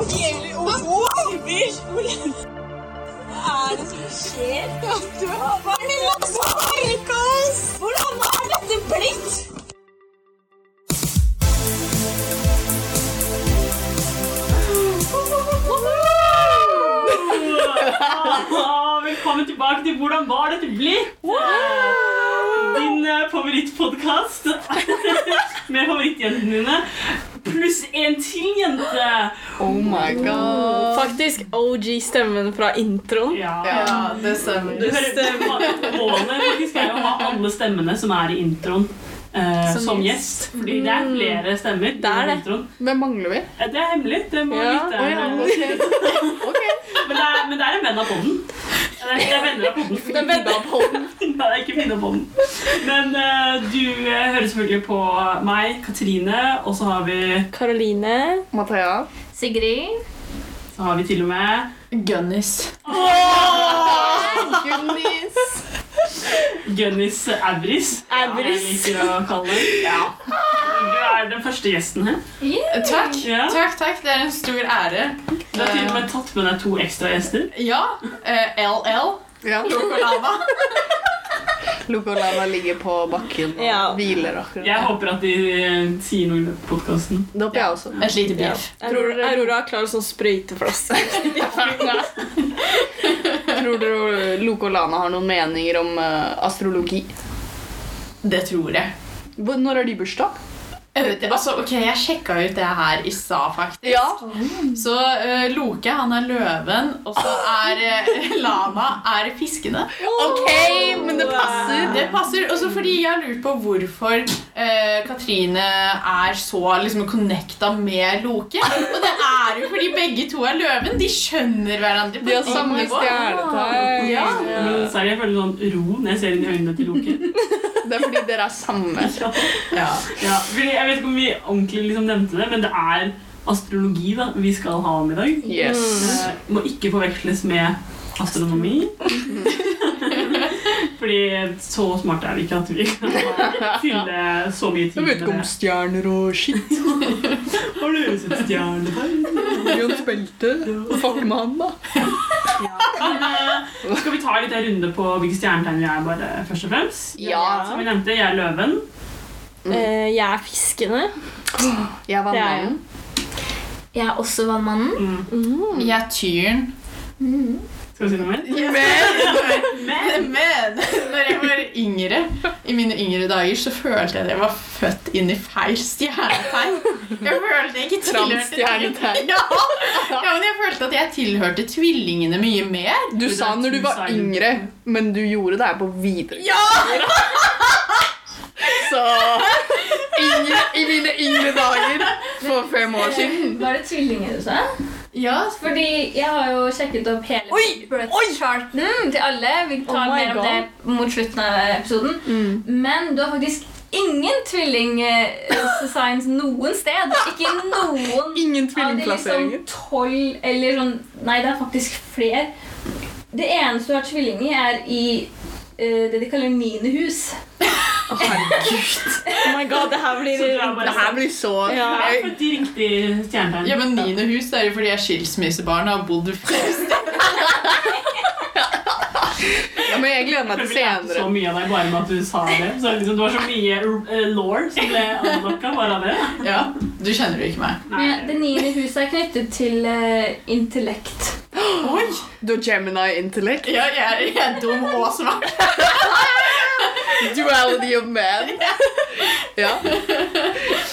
Hva er det som skjer? Hva er? Hvordan er dette blitt? Velkommen tilbake til Hvordan var dette blitt? Din uh, favorittpodkast med favorittjentene dine. Pluss en til jente. Oh my god. Faktisk OG-stemmen fra introen. Ja. Ja, det stemmer. Du hører Målet faktisk er å ha alle stemmene som er i introen. Uh, Som som gjest. Fordi det er flere stemmer. Det er det. Hvem mangler vi? Eh, Det er hemmelig. Det må Ja. lytte. oh, ja, ok. Ok. Men, det er, men det er en venn av podden. Det er, det er venner av podden. Det er venner av. Nei, ikke venner av podden. Men uh, du uh, hører selvfølgelig på meg, Katrine, og så har vi, Karoline. Mathea. Sigrid. så har vi til og med Gunnis. Gunnis. Gunnis Abris. Abris. Ja, jeg liker å kalle det. Du er den første gjesten her. Takk, Ja. takk, takk. Det er en stor ære. Du har til og med tatt med deg to ekstra gjester. Ja, Uh, LL. Ja. Lokolava. Lokolava ligger på bakken og Ja. hviler akkurat. Jeg håper at de eh, sier noe i podkasten. Det håper jeg også. Et lite bjeff. Aurora, Aurora klarer sånn sprøyteflaske. Tror dere Lokolana har noen meninger om eh, astrologi? Det tror jeg. Når har de bursdag? Jeg vet det. Altså, ok, jeg sjekka ut det her i stad, faktisk. Ja. Så uh, Loke han er løven, og så er uh, Lana er fiskene. Ok, men det passer. Det passer. Også fordi jeg har lurt på hvorfor uh, Katrine er så liksom connecta med Loke. Og det er jo fordi begge to er løven. De skjønner hverandre. på De har samme stjernetegn. Ja. Men så er det jeg føler sånn ro når jeg ser inn i øynene til Loke. Det er fordi dere er samme. Ja. Ja, fordi jeg vet ikke om vi ordentlig liksom nevnte det, men det er astrologi da, vi skal ha om i dag. Yes. Eh, må ikke forveksles med astronomi. Fordi så smarte er vi ikke at vi kan fylle så mye tid Jeg vet ikke om stjerner og shit. Har du sett stjernetegn? Jon Spelte. Fuck med han, da. Men, eh, Skal vi ta en liten runde på hvilke stjernetegn vi er, bare først og fremst? Ja. Som vi nevnte, jeg er løven. Eh, jeg er fiskene. Jeg er vannmannen. Jeg er også vannmannen. Mm. Jeg er tyren. Skal vi si noe mer? Men, men når jeg var yngre, i mine yngre dager, så følte jeg at jeg var født inn i feil stjernetegn. Jeg følte jeg ikke tilhørte Ja. ja, men jeg følte at jeg tilhørte tvillingene mye mer. Du sa når du var yngre, men du gjorde det her på videre. Ja! Så yngre, i mine yngre dager for fem år siden Var det tvillinger du sa? Ja, Fordi jeg har jo sjekket opp hele Oi! birth charten til alle. Vi tar Oh mer om God. det mot slutten av episoden. Men du har faktisk ingen tvillingsigns noen sted. Ikke noen Ingen av de liksom tolv eller sånn Nei, det er faktisk flere. Det eneste du har tvilling i, er i eh, det de kaller minihus. Å, Oh my god, det her blir Så Det her blir så Ja. Jeg er jeg, født i riktig stjernetegn. ja men mine hus det er jo fordi jeg er skilsmissebarn og har bodd flere steder. ja, men jeg gleder meg til senere. så mye av deg bare med at du sa det. Så liksom, det var så mye uh, law som ble anlokka bare av det. Ja, du kjenner jo ikke meg. Nei. Men det niende huset er knyttet til uh, intellekt. Oi! Du har Gemini intellect. Ja, jeg er, jeg er dum og smart. Duality of man. Ja.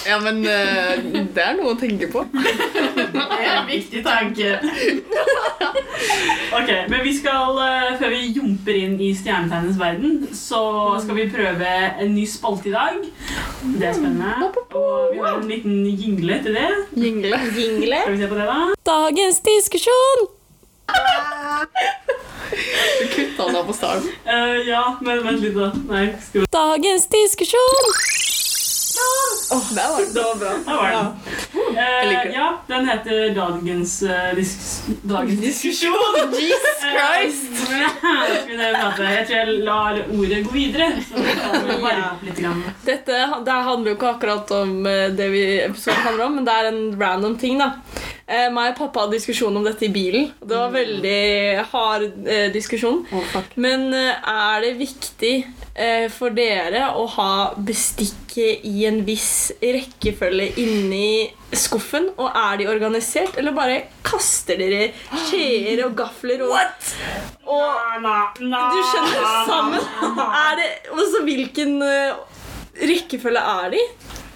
ja, men eh, det er noe å tenke på. Det er en viktig tanke. Ok, men vi skal, uh, Før vi jumper inn i stjernetegnens verden, så skal vi prøve en ny spalte i dag. Det er spennende. Og vi har en liten jingle til det. Jingle. jingle. Skal vi se på det, da? Dagens diskusjon! Du kutta den av på starten. Uh, ja, men vent litt, da. Nei, skal vi Dagens diskusjon! Der var det. Det var bra. Der var den. Eh, uh, ja, den heter Dagens, eh, dis dagens diskusjon. Jesus Christ! Eh, prate? Jeg tror jeg lar ordet gå videre. Så vi litt. Grann. Dette det handler jo ikke akkurat om det vi episoden handler om, men det er en random ting. da. Eh, meg og pappa hadde diskusjon om dette i bilen. Det var veldig hard eh, diskusjon. Oh. Men eh, er det viktig eh, for dere å ha bestikket i en viss rekkefølge inni skuffen? Og er de organisert, eller bare kaster dere skjeer og gafler og, og Du skjønner, sammen? Er det, og hvilken eh, rekkefølge er de?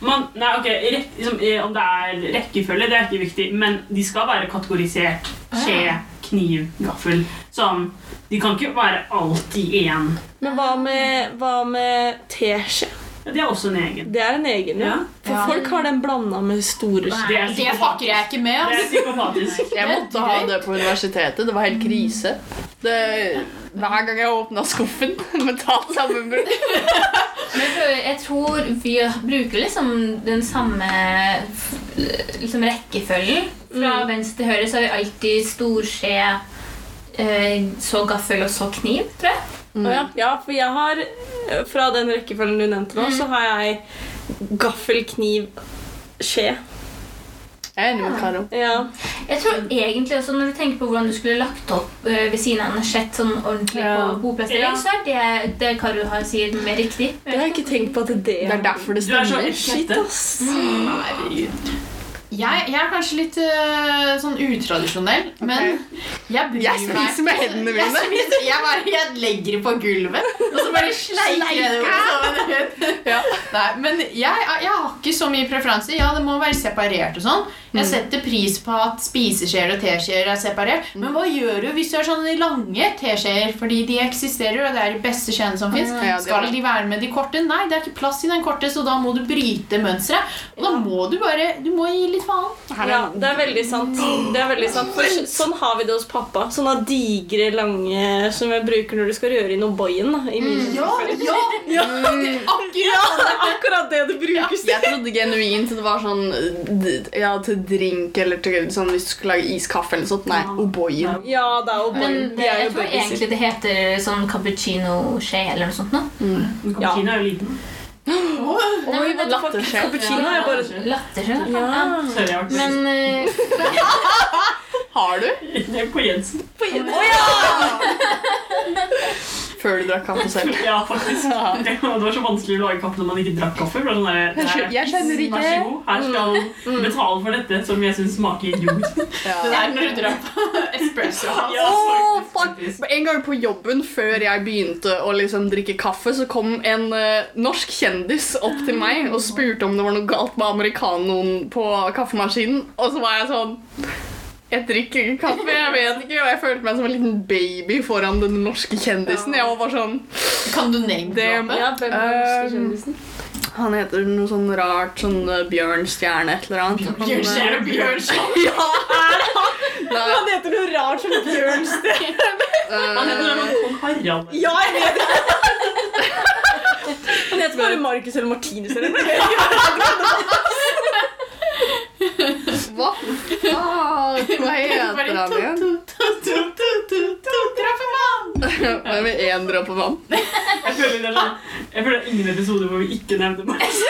Man, nei, ok, rett, liksom, Om det er rekkefølge, det er ikke viktig, men de skal være kategorisert. Skje, kniv, gaffel. Sånn, de kan ikke være alt i én. Men hva med, hva med teskje? Ja, det er også en egen. Det er en egen, ja. For Ja. folk har den blanda med store skjeer. Det Det fucker jeg ikke med. Det er psykopatisk. Jeg måtte ha det på universitetet. Det var helt krise. Det, hver gang jeg åpna skuffen, mentalt sammenbrudd. Men jeg tror vi bruker liksom den samme liksom rekkefølgen. Fra venstre til høyre så har vi alltid storskje, eh, så gaffel og så kniv, tror jeg. Å ja. ja, for jeg har eh, Fra den rekkefølgen du nevnte nå, så har jeg gaffel, kniv, skje. Jeg er enig med Karo. Ja. Jeg tror egentlig også Når du tenker på hvordan du skulle lagt opp eh, ved siden av en sjett sånn ordentlig Ja. på bordplassering, Ja. så er det det Karo har sier mer riktig. Det har jeg ikke tenkt på at det Det er derfor det Du er så stemmer. Shit, ass. Herregud. Jeg, jeg er kanskje litt uh, sånn utradisjonell, men jeg bryr Jeg spiser med hendene Jeg, mine. spiser, jeg, bare, jeg legger det på gulvet, og så bare sleiker jeg det over. Ja. Nei, men jeg, jeg har ikke så mye preferanser. Ja, det må være separert og sånn. Jeg setter pris på at spiseskjeer og teskjeer er separert. Men hva gjør du hvis du har sånne lange teskjeer? Fordi de eksisterer, og det er de beste skjeene som fins. Ja, det er Skal de være med de korte? Nei, det er ikke plass i den korte, så da må du bryte mønsteret. Og da må du bare Du må gi litt faen. Ja, det er veldig sant. Det er veldig sant. For sånn har vi det hos pappa. Sånne digre, lange som jeg bruker når du skal røre inn O'boyen. i mine Ja, tilfeller. ja, Akkurat, det er akkurat det det brukes til. Jeg trodde genuint det var sånn Ja, til drink eller til sånn hvis du skulle lage iskaffe eller sånt. Nei, O'boy. Ja, det er O'boyen. De er jeg jo tror babyer. egentlig det heter sånn cappuccino-skje eller noe sånt. nå. Cappuccino er jo liten. Oi, what? Latterskje. Cappuccino er bare Latterskje. Ja. ja. Men uh... Har du? På er på Jensen. Å ja! Før du drakk kaffe selv? Ja, faktisk. Det var så vanskelig å lage kaffe når man ikke drakk kaffe. det Sånn der, Jeg skjønner ikke. Vær så god, her skal du betale for dette som jeg syns smaker jord. Det der når du drar på espresso. Ja, faktisk. fuck. En gang på jobben før jeg begynte å liksom drikke kaffe, så kom en uh, norsk kjendis opp til meg og spurte om det var noe galt med americanoen på kaffemaskinen. Og så var jeg sånn Jeg drikker ikke kaffe, jeg vet ikke. Og jeg følte meg som en liten baby foran den norske kjendisen. Jeg var bare sånn Kan du name-droppe? Ja, hvem er den norske Um, kjendisen? Han heter noe sånn rart, sånn uh, Bjørnstjerne et eller annet. Bjørnstjerne Bjørnson. Ja, Nei, Han heter noe rart som Bjørnsten. Han heter noe kong Harald. Ja, jeg vet det! Han heter bare Marcus eller Martinus eller noe. Hva faen? Hva heter han igjen? to, dråper vann. Hva med én dråpe vann? Jeg føler det er sånn Jeg føler det er ingen episoder hvor vi ikke nevner Max.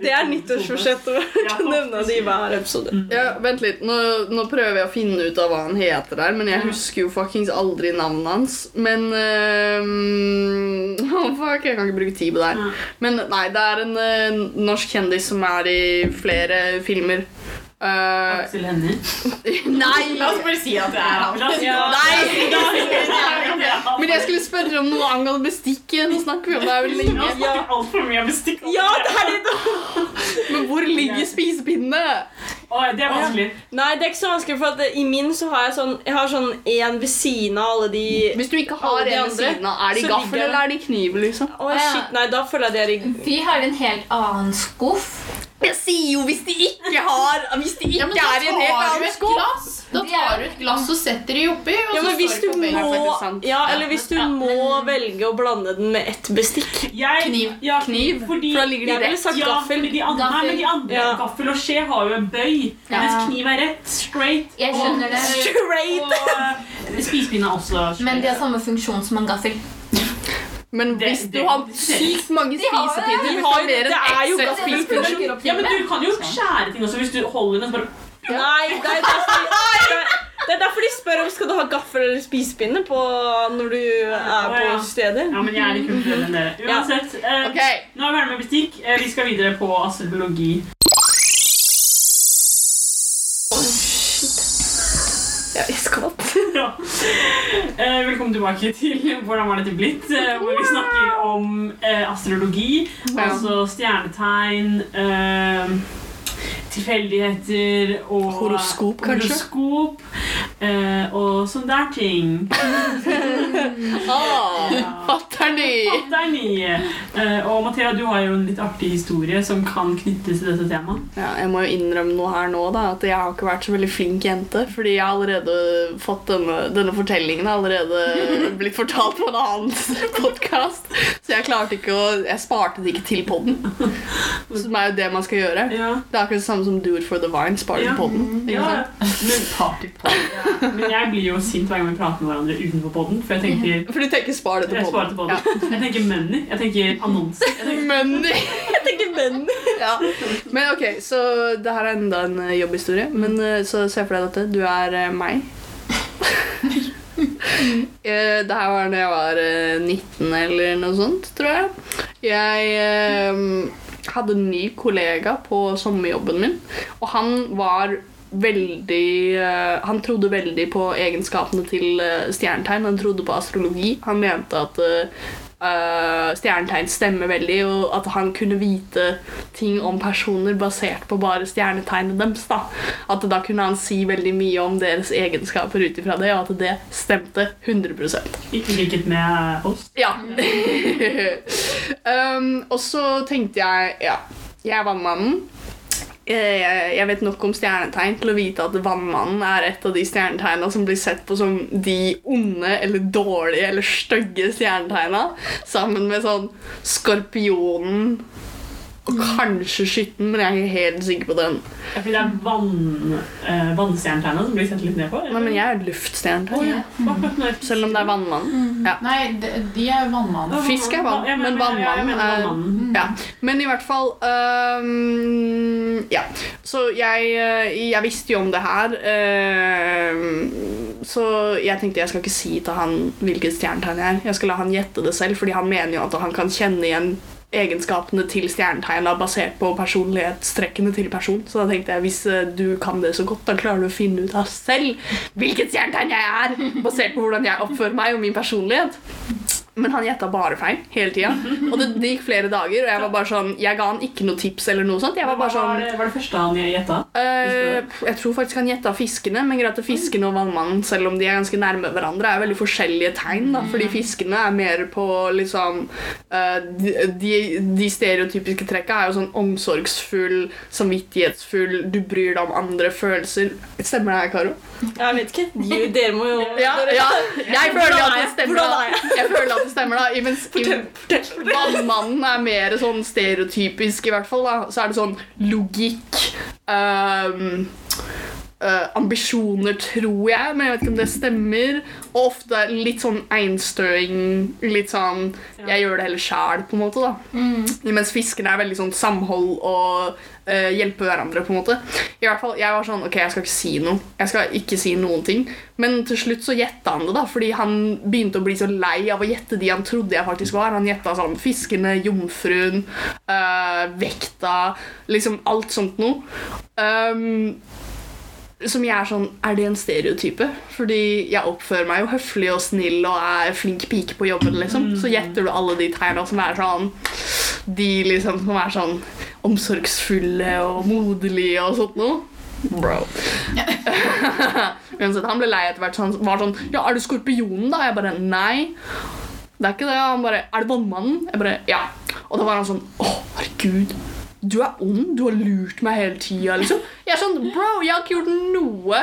Det er nyttårsforsett å Ja, nevne det i hver episode. Ja, Vent litt, nå, nå prøver jeg å finne ut av hva han heter der, men jeg husker jo fuckings aldri navnet hans. Men ehm, oh, Fuck, jeg kan ikke bruke tid på det her. Men nei, det er en eh, norsk kjendis som er i flere filmer. Eh, Aksel Hennie. nei! La oss bare si at det er han. Ja. Nei! Men jeg skulle spørre om noe angående bestikken. Nå snakker vi om det veldig lenge. snakket altfor mye bestikk. Ja, det er det! Men hvor ligger spisepinnene? Å, det er vanskelig. Nei, det er ikke så vanskelig, for at i min så har jeg sånn Jeg har sånn én ved siden av alle de Hvis du ikke har de en ved siden av, er de så gaffel eller er de kniv, liksom? Å, shit, nei, da føler jeg det er i vi har en helt annen skuff. Jeg sier jo hvis de ikke har Hvis de ikke Ja, men er i en helt annen skuff. Da tar du et glass og setter det oppi, og Ja, så men hvis du det må. Ja, eller hvis du må velge å blande den med ett bestikk. Jeg, Kniv. Ja, Kniv, Fordi, for da ligger de rett. sagt Ja, gaffel. Fordi de andre, Gaffel. Nei, men de andre Ja. gaffel og skje har jo en bøy, Ja. mens kniv er rett. Straight. Jeg skjønner det. Straight! Og uh, spisepinne er også straight. Men de har samme funksjon som en gaffel. Men hvis det- du har sykt mange det. spisepinner De har det er jo gaffel. Ja, men du kan jo skjære ting også hvis du holder den så bare Nei, det er derfor, det er, det er derfor de spør om skal du ha gaffel eller spisepinne når du er på steder. Ja, men jeg er litt kulturell enn dere. Uansett, eh, okay. nå er vi ferdig med bestikk. Eh, vi skal videre på astrologi. Jeg iskald. Ja. Eh, velkommen tilbake til Hvordan var dette blitt? Eh, hvor vi snakker om eh, astrologi, altså stjernetegn, eh, tilfeldigheter og Horoskop, kanskje? Horoskop, eh, og sånne der ting. ah, fatter'n i! Fatter'n i! Eh, og Mathea, du har jo en litt artig historie som kan knyttes til dette temaet. Ja, jeg må jo innrømme noe her nå, da, at jeg har ikke vært så veldig flink jente. Fordi jeg har allerede fått denne, denne fortellingen har allerede blitt fortalt på en annen podkast. Så jeg klarte ikke å Jeg sparte det ikke til podden. Som er jo det man skal gjøre. Ja. Det er akkurat det samme som Do it for the vine. Spare Ja. podden. ikke Ja, men, men jeg blir jo sint hver gang vi prater med hverandre utenfor podden. For jeg tenker For du tenker spar det til Jeg sparer til podden. podden. Jeg tenker money. Jeg tenker annonser. Jeg tenker, Money! Jeg tenker money. Ja. Men ok, så det her er enda en eh, jobbhistorie. Men eh, så se for deg dette. Du er eh, meg. Eh, det her var da jeg var eh, 19 eller noe sånt, tror jeg. Jeg eh, hadde en ny kollega på sommerjobben min, og han var veldig uh, Han trodde veldig på egenskapene til uh, stjernetegn. Han trodde på astrologi. Han mente at eh, eh, stjernetegn stemmer veldig, og at han kunne vite ting om personer basert på bare stjernetegnet deres. Da. At da kunne han si veldig mye om deres egenskaper ut ifra det, og at det stemte 100 I likhet med oss. Ja. um, og så tenkte jeg Ja, jeg er vannmannen. Eh, Jeg vet nok om stjernetegn til å vite at vannmannen er et av de stjernetegnene som blir sett på som de onde eller dårlige eller stygge stjernetegna, sammen med sånn skorpionen og kanskje skytten, men jeg er ikke helt sikker på den. Ja, fordi det er vann, eh, som blir sett litt ned på? Nei, men jeg er luftstjernetegn, ja. Akkurat er- selv om det er vannmann. Ja. Nei, de, de er vannmann. Fisk er vann, Ja, men vannmann. er. Ja, men i hvert fall øhm, Ja. Så jeg, øh, jeg visste jo om det her. Uh, så jeg tenkte jeg skal ikke si til han hvilket stjernetegn jeg er. Jeg skal la han gjette det selv, fordi han mener jo at han kan kjenne igjen egenskapene til stjernetegna basert på personlighetstrekkene til person. Så da tenkte jeg hvis øh, du kan det så godt, da klarer du å finne ut av selv hvilket stjernetegn jeg er, basert på hvordan jeg oppfører meg og min personlighet. Men han gjetta bare feil hele tida. Og det, det gikk flere dager, og jeg var bare sånn Jeg ga han ikke noe tips eller noe sånt. Jeg var bare Hva var sånn det, var det første han gjetta? Øh, Jeg tror faktisk han gjetta fiskene, men greit at fiskene og vannmannen, selv om de er ganske nærme hverandre, er veldig forskjellige tegn. da Fordi fiskene er mer på liksom eh, de, de, de stereotypiske trekka er jo sånn omsorgsfull, samvittighetsfull, du bryr deg om andre følelser. Stemmer det her, Karo? Jeg vet ikke. De, dere må jo Ja, ja. Jeg føler at det stemmer. Da. jeg? Føler at det stemmer da Mens Vannmannen er mer sånn stereotypisk, i hvert fall. da Så er det sånn logikk ehm, eh, Ambisjoner, tror jeg, men jeg vet ikke om det stemmer. Og ofte litt sånn einstøing. Litt sånn Jeg gjør det heller sjæl, på en måte. da Mens fiskene er veldig sånn samhold og uh, hjelpe hverandre. på en måte I hvert fall, Jeg var sånn Ok, jeg skal ikke si noe. Jeg skal ikke si noen ting Men til slutt så gjetta han det, da fordi han begynte å bli så lei av å gjette de han trodde jeg faktisk var. Han gjetta sånn fiskene, jomfruen, uh, vekta Liksom alt sånt noe. Um, som jeg er sånn Er det en stereotype? Fordi jeg oppfører meg jo høflig og snill og er flink pike på jobben, liksom. Så gjetter du alle de tegna som er sånn De liksom som er sånn omsorgsfulle og moderlige og sånt noe. Bro. Uansett, han ble lei etter hvert. Så han var sånn Ja, er du skorpionen, da? Jeg bare Nei. Det er ikke det. Han bare Er det vannmannen? Jeg bare Ja. Og da var han sånn Å, herregud. Du er ond. Du har lurt meg hele tida. Liksom. Jeg er sånn Bro, jeg har ikke gjort noe.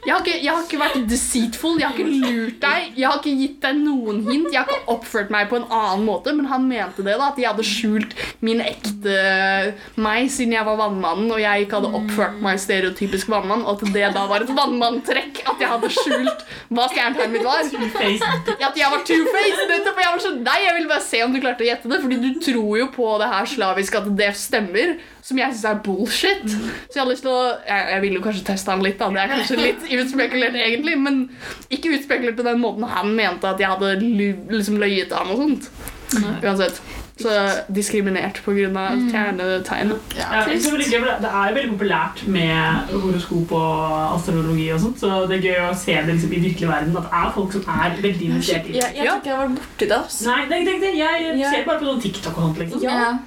Jeg har, ikke, jeg har ikke vært deceitful. Jeg har ikke lurt deg. Jeg har ikke gitt deg noen hint. Jeg har ikke oppført meg på en annen måte, men han mente det. da At jeg hadde skjult min ekte meg siden jeg var vannmannen, og jeg ikke hadde oppført meg stereotypisk vannmann, og at det da var et vannmanntrekk at jeg hadde skjult hva stjernetegnet mitt var. At jeg var two-faced. Sånn Nei, jeg ville bare se om du klarte å gjette det, fordi du tror jo på det her slavisk at det stemmer, som jeg syns er bullshit. Så jeg har lyst til å Jeg, jeg vil jo kanskje teste han litt, da. Det er kanskje litt utspekulert, egentlig, men ikke utspekulert på den måten han mente at jeg hadde liksom løyet til ham og sånt. Uansett. Så diskriminert på grunn av stjernetegn. Ja, det, er veldig det- det er veldig populært med horoskop og astrologi og sånt, så det er gøy å se det liksom i virkelig verden, at det er folk som er veldig interessert i det. Jeg, jeg Ja. tror ikke jeg har vært borti det. Altså. Nei, det, det, det, jeg Ja. ser bare på sånn TikTok og sånt, liksom. Ja.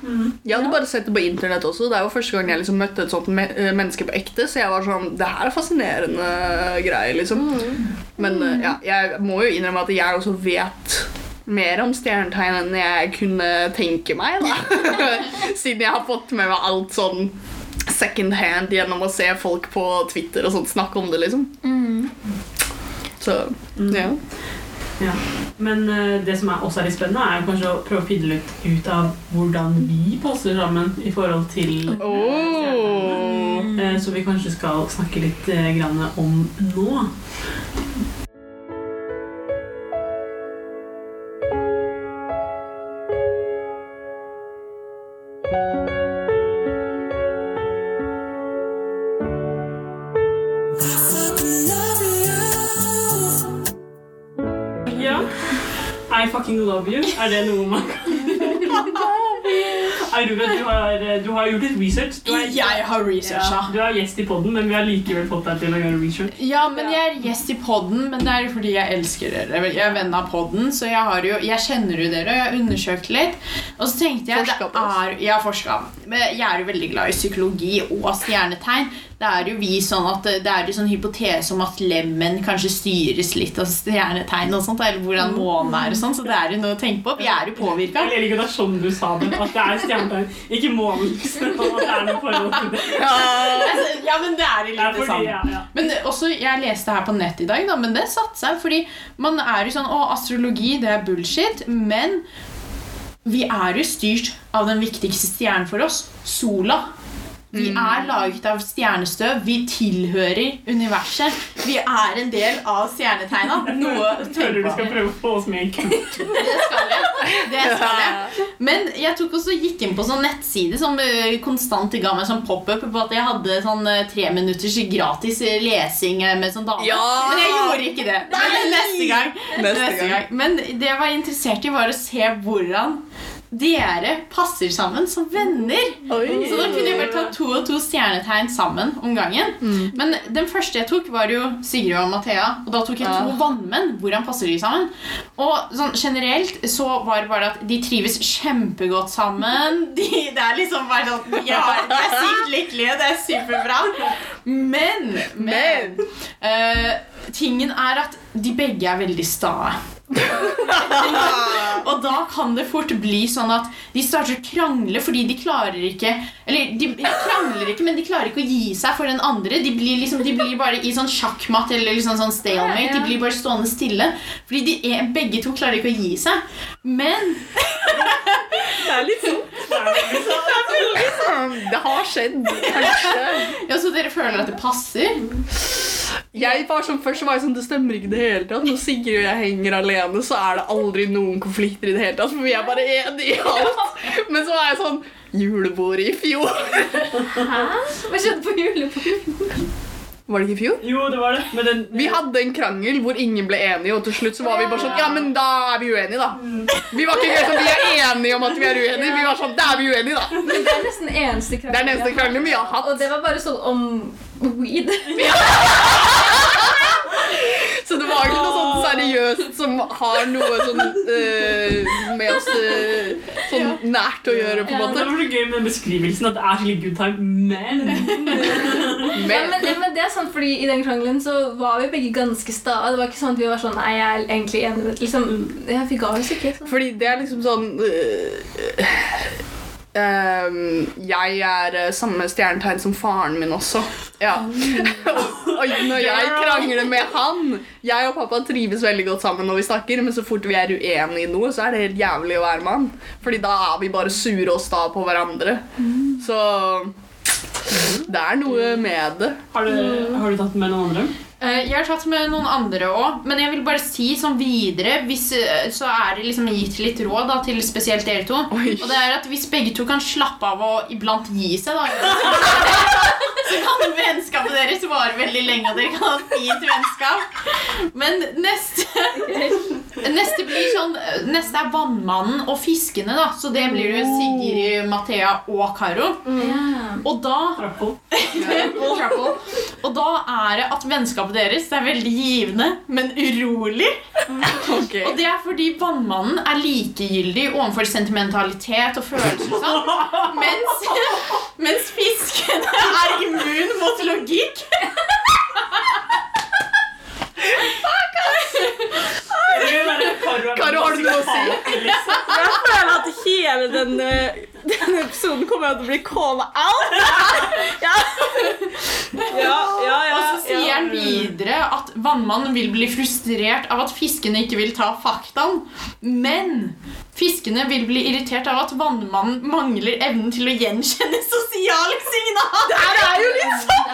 Jeg hadde bare sett det på internett også. Det er jo første gang jeg liksom møtte et sånt me eh, menneske på ekte, så jeg var sånn Det her er fascinerende greier, liksom. Men eh, ja, jeg må jo innrømme at jeg også vet mer om stjernetegn enn jeg kunne tenke meg, da. Siden jeg har fått med meg alt sånn second hand gjennom å se folk på Twitter og sånt snakke om det, liksom. Så ja. Ja. Men uh, det som er også er litt spennende, er kanskje å prøve å finne ut, ut av hvordan vi passer sammen i forhold til uh, Oh. Eh, Så vi kanskje skal snakke litt eh, grann om nå. Fucking love you. Er det noe man kan Aurora, du har, du har gjort litt research. Du er, Jeg har researcha. ja, du er gjest i podden, men vi har likevel fått deg til å gjøre research. Ja, men jeg er gjest i podden, men det er fordi jeg elsker dere. Jeg er venn av podden, så jeg, har jo, jeg kjenner jo dere, og jeg har undersøkt litt. Og så tenkte jeg Forsket på oss. er, Jeg har forska. Men jeg er jo veldig glad i psykologi og stjernetegn. Det er jo vi sånn at det er jo sånn hypotese om at lemmen kanskje styres litt av stjernetegn og sånt, eller hvordan månen er og sånn, så det er jo noe å tenke på. Vi er jo påvirka. Jeg liker det er sånn du sa det, at det er stjernetegn, ikke månen. At det er noe forhold til det. Altså, ja, men det er jo litt det samme. ja, ja. Men også, jeg leste her på nett i dag, da, men det satte seg. Fordi man er jo sånn Å, astrologi, det er bullshit. Men vi er jo styrt av den viktigste stjernen for oss, sola. Vi er laget av stjernestøv. Vi tilhører universet. Vi er en del av stjernetegna. Noe å Føler du skal prøve å få oss med i kult. Det skal jeg. Det skal jeg. Men jeg tok også gikk inn på sånn nettside som eh, konstant ga meg sånn pop-up på at jeg hadde sånn eh, tre minutters gratis eh, lesing med sånn dame. Ja! Men jeg gjorde ikke det. Men neste gang. Neste gang. Men det jeg var interessert i, var å se hvordan dere passer sammen som venner. Oi. Så da kunne jeg bare ta to og to stjernetegn sammen om gangen. Men den første jeg tok, var jo Sigrid og Mathea. Og da tok jeg to Ja. vannmenn. Hvordan passer de sammen? Og sånn generelt så var det bare at de trives kjempegodt sammen. De, det er liksom bare sånn ja, De er sykt lykkelige. Det er superbra. Men, men eh, Tingen er at de begge er veldig stae. Og da kan det fort bli sånn at de starter å krangle fordi de klarer ikke Eller de krangler ikke, men de klarer ikke å gi seg for den andre. De blir, liksom, de blir bare i sånn sjakkmatt eller liksom sånn stalemate. De blir bare stående stille. Fordi de er, begge to klarer ikke å gi seg. Men Det er litt sånn. Det har skjedd, kanskje. ja, Så dere føler at det passer? Jeg var sånn, Først var jeg sånn, det stemmer ikke i det hele tatt. Når Sigrid og jeg henger alene, så er det aldri noen konflikter i det hele tatt. For vi er bare enige i alt. Men så var jeg sånn Julebordet i fjor. Hæ? Hva skjedde på julebordet? Var det ikke i fjor? Jo, det var det. Men den, Vi hadde en krangel hvor ingen ble enige, og til slutt så var vi bare sånn Ja, men da er vi uenige, da. Vi var ikke helt sånn, vi er enige om at vi er uenige. Vi var sånn, da er vi uenige, da. Men det er nesten eneste Det er den eneste krangelen vi har hatt. Og det var bare sånn om weed. Så det var ikke noe sånn seriøst som har noe sånn uh, med oss uh, sånn nært å gjøre, på en det måte. var så gøy med beskrivelsen at det er skikkelig good time, men Ja, Men men, ja, men det er sant, fordi I den krangelen så var vi begge ganske sta. Det var ikke sånn at vi var sånn Nei, jeg er egentlig enig med liksom, Jeg fikk av oss ikke. Sånn. Fordi det er liksom sånn øh, ehm, Jeg er øh, samme stjernetegn som faren min også. Ja. og når jeg krangler med han Jeg og pappa trives veldig godt sammen når vi snakker, men så fort vi er uenige i noe, så er det helt jævlig å være med han. Fordi da er vi bare sure og sta på hverandre. Så det er noe med det. har du, har du tatt med noen andre? Eh, Jeg har tatt med noen andre òg, men jeg vil bare si sånn videre hvis, eh, Så er det liksom gitt litt råd da, til spesielt dere to. Oi. Og det er at Hvis begge to kan slappe av og iblant gi seg, da så kan vennskapet deres vare veldig lenge, og dere kan ha et fint vennskap. Men neste Neste blir sånn Neste er Vannmannen og Fiskene, da. Så det blir jo Sigrid, Mathea og Karo. Mm. Og da Trappel. Trouble. Og da er det at vennskapet deres er veldig givende, men urolig. Okay. Og det er fordi vannmannen er likegyldig overfor sentimentalitet og følelser sånn, mens, mens fiskene er immun mot logikk. Vil være Karo har du noe å si? Jeg føler at hele denne, denne episoden kommer til å bli calla out. Ja, ja, ja. ja, Og så sier ja. han videre at vannmannen vil bli frustrert av at fiskene ikke vil ta faktaen. Men fiskene vil bli irritert av at vannmannen mangler evnen til å gjenkjenne sosiale signaler. Det er jo litt sånn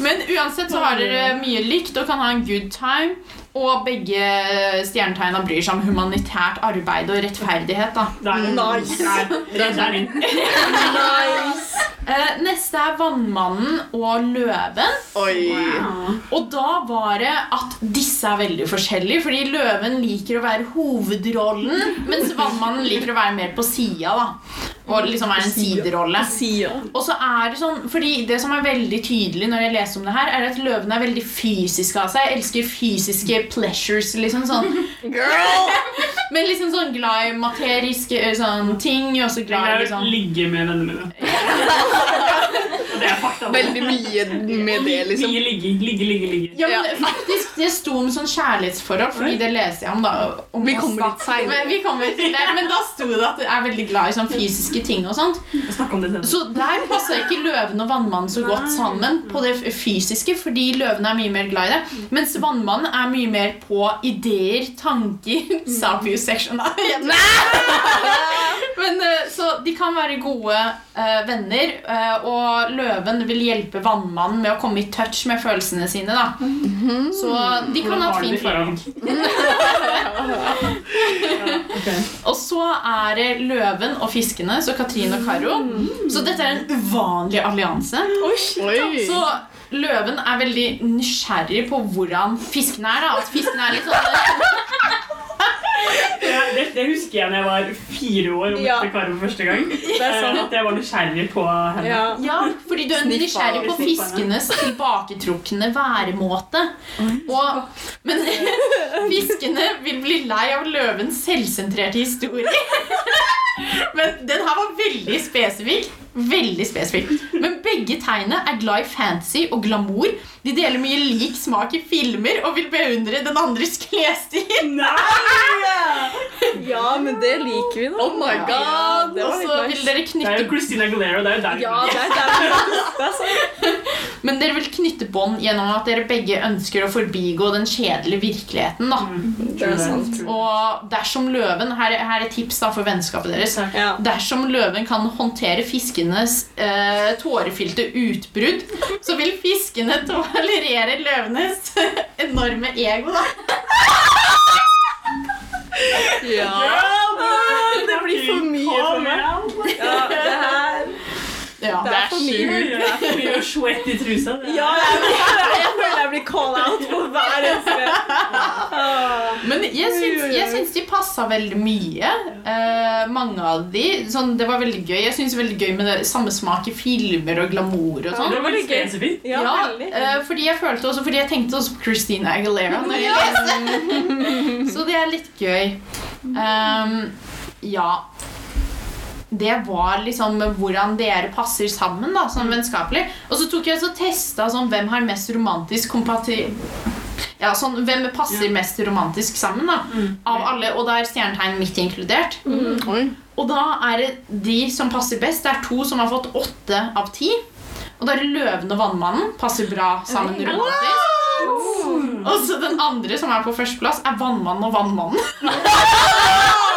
Men uansett så har dere mye likt og kan ha en good time. Og begge stjernetegna bryr seg om humanitært arbeid og rettferdighet. da. Der. Nice. Nice. Neste er Vannmannen og Løven. Oi. Og da var det at disse er veldig forskjellige. Fordi Løven liker å være hovedrollen, mens Vannmannen liker å være mer på sida. Og liksom er en siderolle. Og så er det sånn, fordi Det som er veldig tydelig når jeg leser om det her, er at løvene er veldig fysisk av seg. Jeg Elsker fysiske pleasures. liksom sånn. Girl! Men liksom sånn glad i materiske eh, sånn, ting. Og også glad i sånn liksom ligge med vennene mine. Det er fakta. Veldig mye med det, liksom. Mye ligge, ligge, ligge. ligge. ja, men faktisk, Det sto om sånn kjærlighetsforhold, fordi det leser jeg om. da om Vi kommer litt senere. Men, vi kommer til det, men da sto det at du er veldig glad i sånn fysiske ting. og sånt. Så der passer ikke løven og vannmannen så godt sammen på det fysiske, fordi løven er mye mer glad i det. Mens vannmannen er mye mer på ideer, tanker Sapiossection, da. Men, eh, så de kan være gode uh, venner, uh, og løven vil hjelpe vannmannen med å komme i touch med følelsene sine. da Så de kan ha et fint forhold. Og så er det løven og fiskene, så Katrine og Karo. Så dette er en uvanlig allianse. Oi. Så løven er veldig nysgjerrig på hvordan fiskene er. da At fiskene er litt sånn Ja, det, det husker jeg da jeg var fire år og møtte Karo for første gang. er sånn At jeg var nysgjerrig på henne. Ja. Ja, fordi du er nysgjerrig på fiskenes tilbaketrukne væremåte. Og, men fiskene vil bli lei av løvens selvsentrerte historie. Men den her var veldig spesifikk. Veldig spesifikt. Men begge tegnene er glad i fantasy og glamour. De deler mye lik smak i filmer og vil beundre den andres klesstil. ja, men det liker vi, da. Oh my god. det Og så vil dere knytte Det er jo Christina Galera. Det er jo der Ja, det er der det er sant. Men dere vil knytte bånd gjennom at dere begge ønsker å forbigå den kjedelige virkeligheten. da. Det er sant. Og dersom løven Her, er- et tips da for vennskapet deres. Ja. Dersom løven kan håndtere fiskenes eh, tårefylte utbrudd, så vil fiskene tolerere løvenes enorme ego. da. Ja. Det blir for mye for meg. Ja, det her Ja. Det er for mye. Det er for mye sweat i trusa. Ja, jeg, føler jeg blir call out på hver eneste Ah. Men jeg syns, jeg syns de passa veldig mye. Eh, mange av de. Sånn, det var veldig gøy. Jeg syns veldig gøy med det samme smak i filmer og glamour og sånn. Det var litt gøy. Ja, Ja, eh, fordi jeg følte også Fordi jeg tenkte også på Christina Aguilera når jeg leste. Så det er litt gøy. Um, ja. Det var liksom hvordan dere passer sammen da, sånn vennskapelig. Og så tok jeg så testa sånn, hvem har mest romantisk kompati... Ja, sånn, Hvem passer Ja. mest romantisk sammen da, av alle, og da er stjernetegn midt inkludert. Oi. Og da er det de som passer best. Det er to som har fått åtte av ti. Og da er det Løven og Vannmannen. Passer bra sammen romantisk. Og så den andre som er på førsteplass, er Vannmannen og Vannmannen.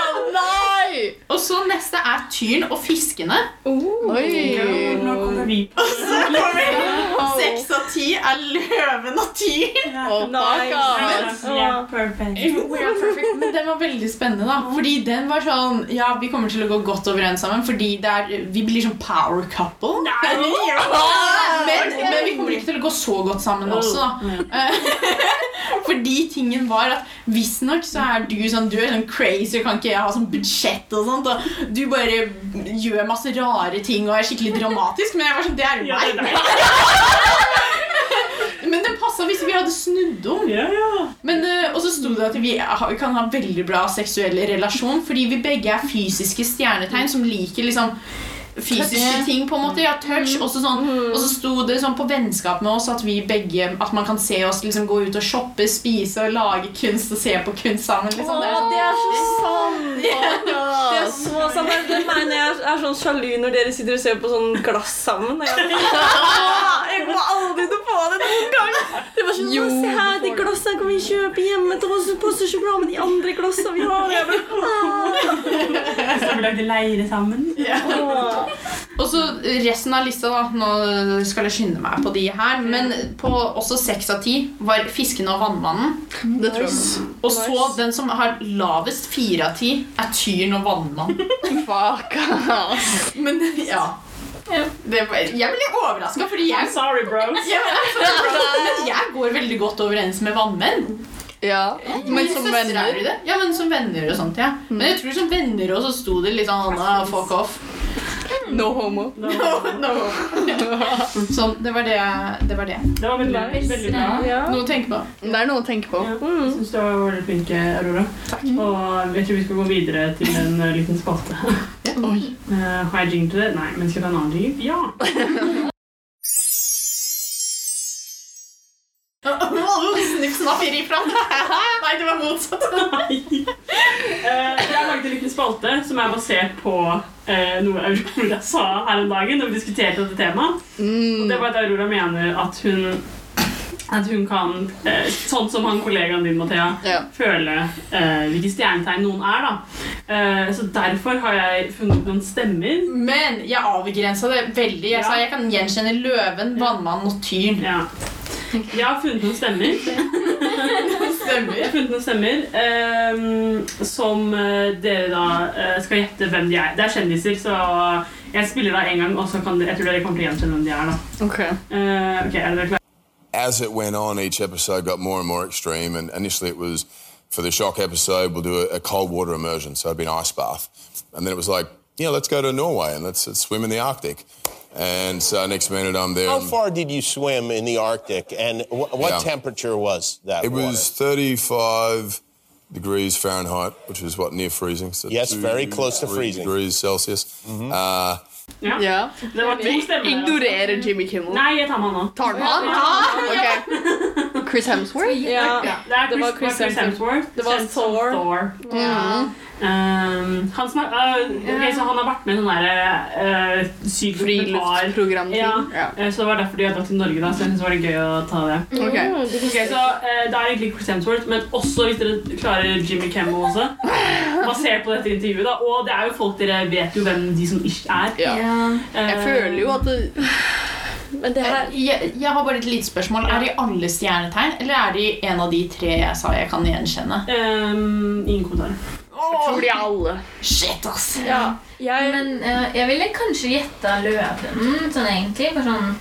Nei! Og så neste er tyren og fiskene. Oi. Nå kommer vi på Seks av ti er løven og tyren. Oh, Nice. Yeah, perfect. We are perfect. Men den var veldig spennende, da. Fordi den var sånn Ja, vi kommer til å gå godt overens sammen, fordi det er, vi blir sånn power couple. Men, men vi kommer ikke til å gå så godt sammen også, da. Fordi tingen var at visstnok så er du sånn Du er sånn crazy og kan ikke ha sånn budsjett og sånt. Og du bare gjør masse rare ting og er skikkelig dramatisk. Men jeg var sånn Det er jo Ja, meg. Men det passa hvis vi hadde snudd om. Ja, ja. Men, eh, og så sto det at vi kan ha veldig bra seksuell relasjon fordi vi begge er fysiske stjernetegn som liker liksom fysiske ting. på en måte, ja, touch, også sånn, Og så sto det sånn på vennskap med oss at vi begge At man kan se oss liksom gå ut og shoppe, spise og lage kunst og se på kunst sammen. liksom. Åh, Det er sånn- det så sant! Det er så sant. Det- Det mener jeg er, er sånn sjalu når dere sitter og ser på sånn glass sammen. Jeg, jeg kommer aldri til å få det noen gang! Det var sånn, Jo, Se her, de glassene kan vi kjøpe hjemme til oss. Det passer så bra med de andre glassene vi har. Jeg bare, «Åh». Så vi lagd leire sammen. Åh. Og så resten av lista, da. Nå skal jeg skynde meg på de her. Men på også seks av ti var 'Fisken og Vannmannen. Det tror jeg. Og så den som har lavest fire av ti, er Tyren og Vannmannen. Fuck, ass. Men ja. Det var, jeg ble overraska, fordi jeg I'm sorry, bros. Ja, men jeg går veldig godt overens med vannmenn. Ja, men som er venner. Ja, men som venner og sånt, ja. Men jeg tror som venner også så sto det litt sånn Anna, fuck off. No homo. No, no. Sånn, det var det. Det var det. Det var veldig, veldig bra. Ja. Noe å tenke på. Det er noe å tenke på. Ja, jeg syns du var veldig flink, Aurora. Og jeg tror vi skal gå videre til en eh, liten spalte. Oi. Uh, har jeg jingle til det? Nei, men skal vi ha en annen jingle? Ja. Snipp, fire i fram. Nei, det var motsatt. Eh, jeg har laget en liten spalte som er basert på uh, noe Aurora sa her om dagen når vi diskuterte dette temaet. Og Mm. det var at Aurora mener at hun at hun kan, eh, sånn som han kollegaen din, Mathea, Ja. føle eh, hvilke stjernetegn noen er. da. Eh, så derfor har jeg funnet noen stemmer. Men jeg avgrensa det veldig. Jeg Ja. sa jeg kan gjenkjenne løven, vannmannen og tyren. Ja. Jeg har funnet noen stemmer. Stemmer. Jeg har funnet noen stemmer um, som eh, dere da eh, skal gjette hvem de er. Det er kjendiser, så jeg spiller da en gang, og så kan dere, jeg tror dere kommer til å gjenkjenne hvem de er. da. Ok. Uh, ok, er dere klare? as it went on, each episode got more and more extreme. And initially, it was for the shock episode, we'll do a, a cold water immersion, so it'd be an ice bath. And then it was like, yeah, let's go to Norway and let's, let's swim in the Arctic. And so next minute, I'm there. How far did you swim in the Arctic, and wh- what Yeah. temperature was that? it was 35 degrees Fahrenheit, which is what near freezing. So Yes, very close to freezing. Degrees Celsius. Uh, Ja. Ja. Det var to stemmer. der. Ignorerer Jimmy Kimmel. Nei, jeg tar med han nå. Tar du han? Ok. Chris Hemsworth? Ja. Det er Det var Chris, Chris Chris Hemsworth. Det var kjent Thor. Thor. Ja. Um, han, som er, uh, ok, så han har vært med i sånn derre uh. Friluftsprogram-ting. Ja. Ja. Uh, Så det var derfor de hadde dratt til Norge. da, så jeg synes det var gøy å ta det. okay. Okay, så uh, Det er egentlig Chris Hemsworth, men også hvis dere klarer Jimmy Kimmel også. Basert på dette intervjuet. da, Og det er jo folk dere vet jo hvem de som ish er. Ja. Eh, Jeg føler jo at det, Men det her Jeg, jeg har bare et lite spørsmål. Er de alle stjernetegn, eller er de en av de tre jeg sa jeg kan gjenkjenne? Um, Ingen kommentarer. Jeg tror de alle. Shit, ass! Ja. Jeg, Men uh, jeg ville kanskje gjetta løven, sånn egentlig. På, sånn,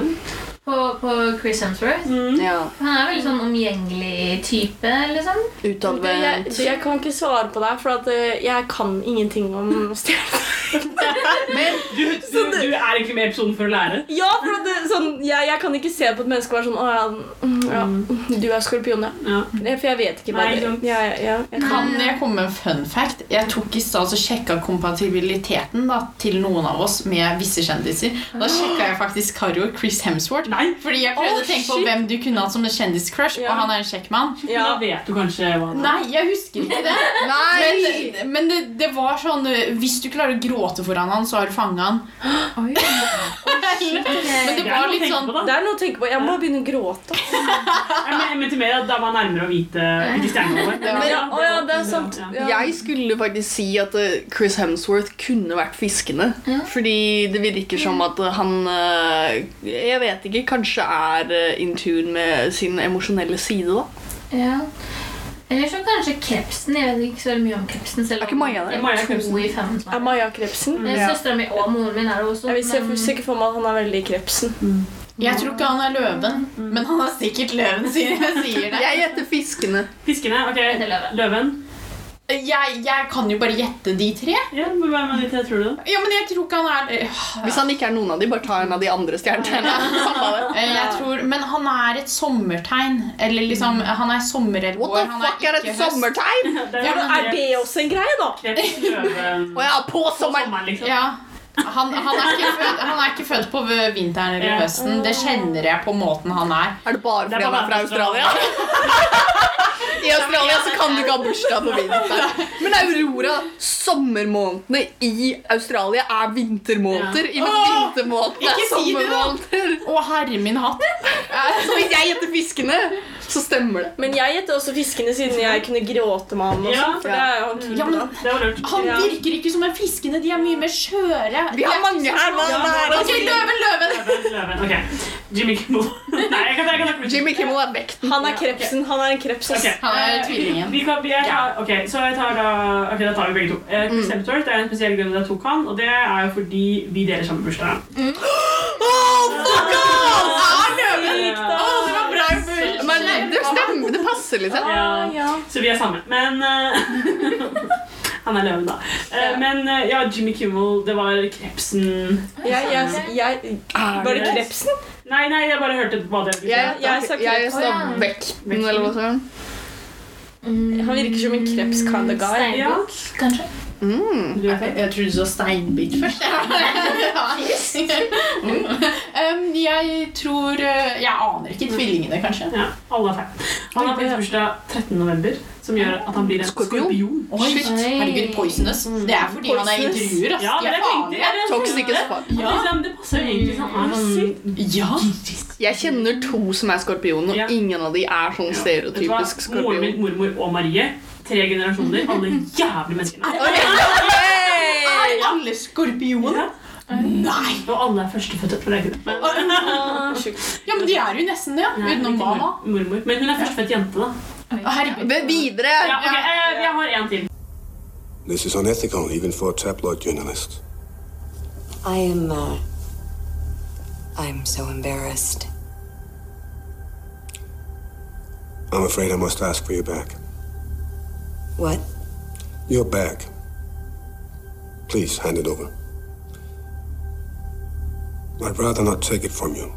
dem? På, på Chris Hemsworth. Ja. Han er veldig sånn omgjengelig type, liksom. jeg, Utadvendt. jeg kan ikke svare på det, for at eh, jeg kan ingenting om stjerner. Du, du, du er egentlig med i episoden for å lære. Ja, for at det, sånn, jeg, jeg kan ikke se på et menneske og være sånn Å ja, mm, ja du er skorpion, ja. Ja. For jeg vet ikke hva Nei, det ja, ja, ja, jeg kan- Kan jeg komme med en fun fact? Jeg tok i stad og sjekka kompatibiliteten da, til noen av oss med visse kjendiser. Da sjekka jeg faktisk Karo og Chris Hemsworth. Nei, Fordi jeg prøvde Å, å tenke på hvem du kunne hatt som en kjendiscrush, Ja. og han er en kjekk mann. da vet du kanskje hva det er. Nei, jeg husker ikke det. Nei! Men, men det, det var sånn Hvis du klarer å gråte foran han, så har du fanga han. Oi. Men det var litt sånn på. Det er noe å tenke på. Jeg må begynne å gråte. Jeg men- til mente mer at da var nærmere å vite hvilke stjerner det var. Men, ja, å, ja, det, ja, sant. Ja. Jeg skulle faktisk si at eh, Chris Hemsworth kunne vært fiskende. Fordi det virker som at han eh, Jeg vet ikke, kanskje er eh, in tune med sin emosjonelle side, da. Ja. Eller så kanskje krepsen. Jeg vet ikke så mye om krepsen. Selv Er ikke Maja der? Maja Krepsen. to i fem. Er Maja krepsen? Ja. Søstera mi og moren min er det også. Jeg ser men- sikkert for meg at han er veldig krepsen. Jeg tror ikke han er løven, men han er sikkert løven, siden jeg sier det. Jeg gjetter fiskene. Fiskene. ok. Løven. Løven. Jeg, jeg kan jo bare gjette de tre. Ja, men Hvem av de tre tror du? Ja, men jeg tror ikke han er øh, Hvis han ikke er noen av de, bare ta en av de andre stjernene. Det. Eh, tror, men han er et sommertegn. Eller liksom, han er sommerelvår. What the han fuck er et ikke høst. sommertegn? Det Ja, men Er det også en greie, da? Kreps, løve Å ja, på På sommeren, liksom. Ja. Han, han, er ikke født, han er ikke født på vinteren eller høsten. Det kjenner jeg på måten han er. Er det bare Det fordi han er fra Australia? I Australia så kan du ikke ha bursdag på vinteren. Men Aurora, sommermånedene i Australia er vintermåneder. I Åh, vintermånedene er sommermåneder. Å, herre min hatt. Så hvis jeg gjetter fiskene, så stemmer det. Men jeg gjetter også fiskene siden jeg kunne gråte med han. Også, Ja. for det er jo han Ja, men da. Det var lurt. Han virker ikke som en fiskene. De er mye mer skjøre. Vi har mange her. Hva hva er Ok, det? løven, løven. Løven, løven. Ok. Jimmy Kimmel. Nei, jeg kan, jeg kan snakke Jimmy Kimmel er vekten. Han er krepsen. Han er en kreps. ass. Han er eh, tvillingen. Vi kan, vi er, ok, så jeg tar da Ok, da tar vi begge to. Eh, Chris Hemsworth det er en spesiell grunn til at jeg tok han, og det er jo fordi vi deler samme bursdag. Å, det var bra. Men det stemmer, det passer liksom. Ja, Så vi er sammen. Men eh, Han er løven, da. Ja. men eh, ja, Jimmy Kimmel, det var krepsen Jeg, jeg, jeg, var det krepsen? Nei, nei, jeg bare hørte hva det Jeg, Jeg sa jeg, sa vekten, eller hva. Han virker som en kreps kind of guy. Steinbukk, kanskje? Mm. Jeg. Jeg trodde du sa steinbit først. um, jeg tror uh, Jeg aner ikke. Tvillingene, kanskje. Ja, alle er feil. Han har fått bursdag 13. november, som gjør at han blir en Skorpion? skorpion. Oi, Shit. herregud, poisonous. Det er fordi han er intervjuer. ass. Ja, De men er jeg tenkte farlige. jeg Toxic as fuck. Ja. Liksom, det passer jo egentlig sånn. Han er sykt Ja. Jeg kjenner to som er skorpion, og Ja. ingen av de er sånn stereotypisk Moren min, skorpion. mormor og Marie. Tre generasjoner. Alle jævlig menneskene. Er alle skorpioner? Ja. Nei! Og alle er førstefødte. på. Men, Ah. Ja, men de er jo nesten det. ja. Nei, Utenom mamma. mormor. Men hun er førstefødt jente, da. Herregud. Videre! Ja, okay, jeg, Jeg har en til. This is unethical, even for a tabloid journalist. I am, uh. I'm so embarrassed. I'm afraid I must ask for your back. What? Your bag. Please hand it over. I'd rather not take it from you.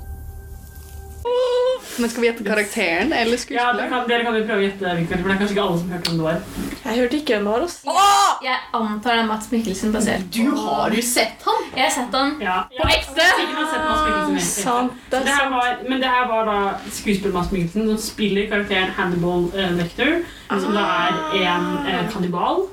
Men skal vi gjette karakteren eller Ja, dere skuespilleren? kan, dere kan jo prøve å gjette, Victor, for det er kanskje ikke alle som hørte om det var. Jeg hørte ikke hvem det var. Åh! Jeg antar det er Mats Mikkelsen basert Du har jo sett han! Jeg har sett han. Ja. På ekte! Sant, det er sant. var, men det her var da skuespiller Mats Mikkelsen som spiller karakteren Hannibal eh, Lecter, som da er en uh, kannibal.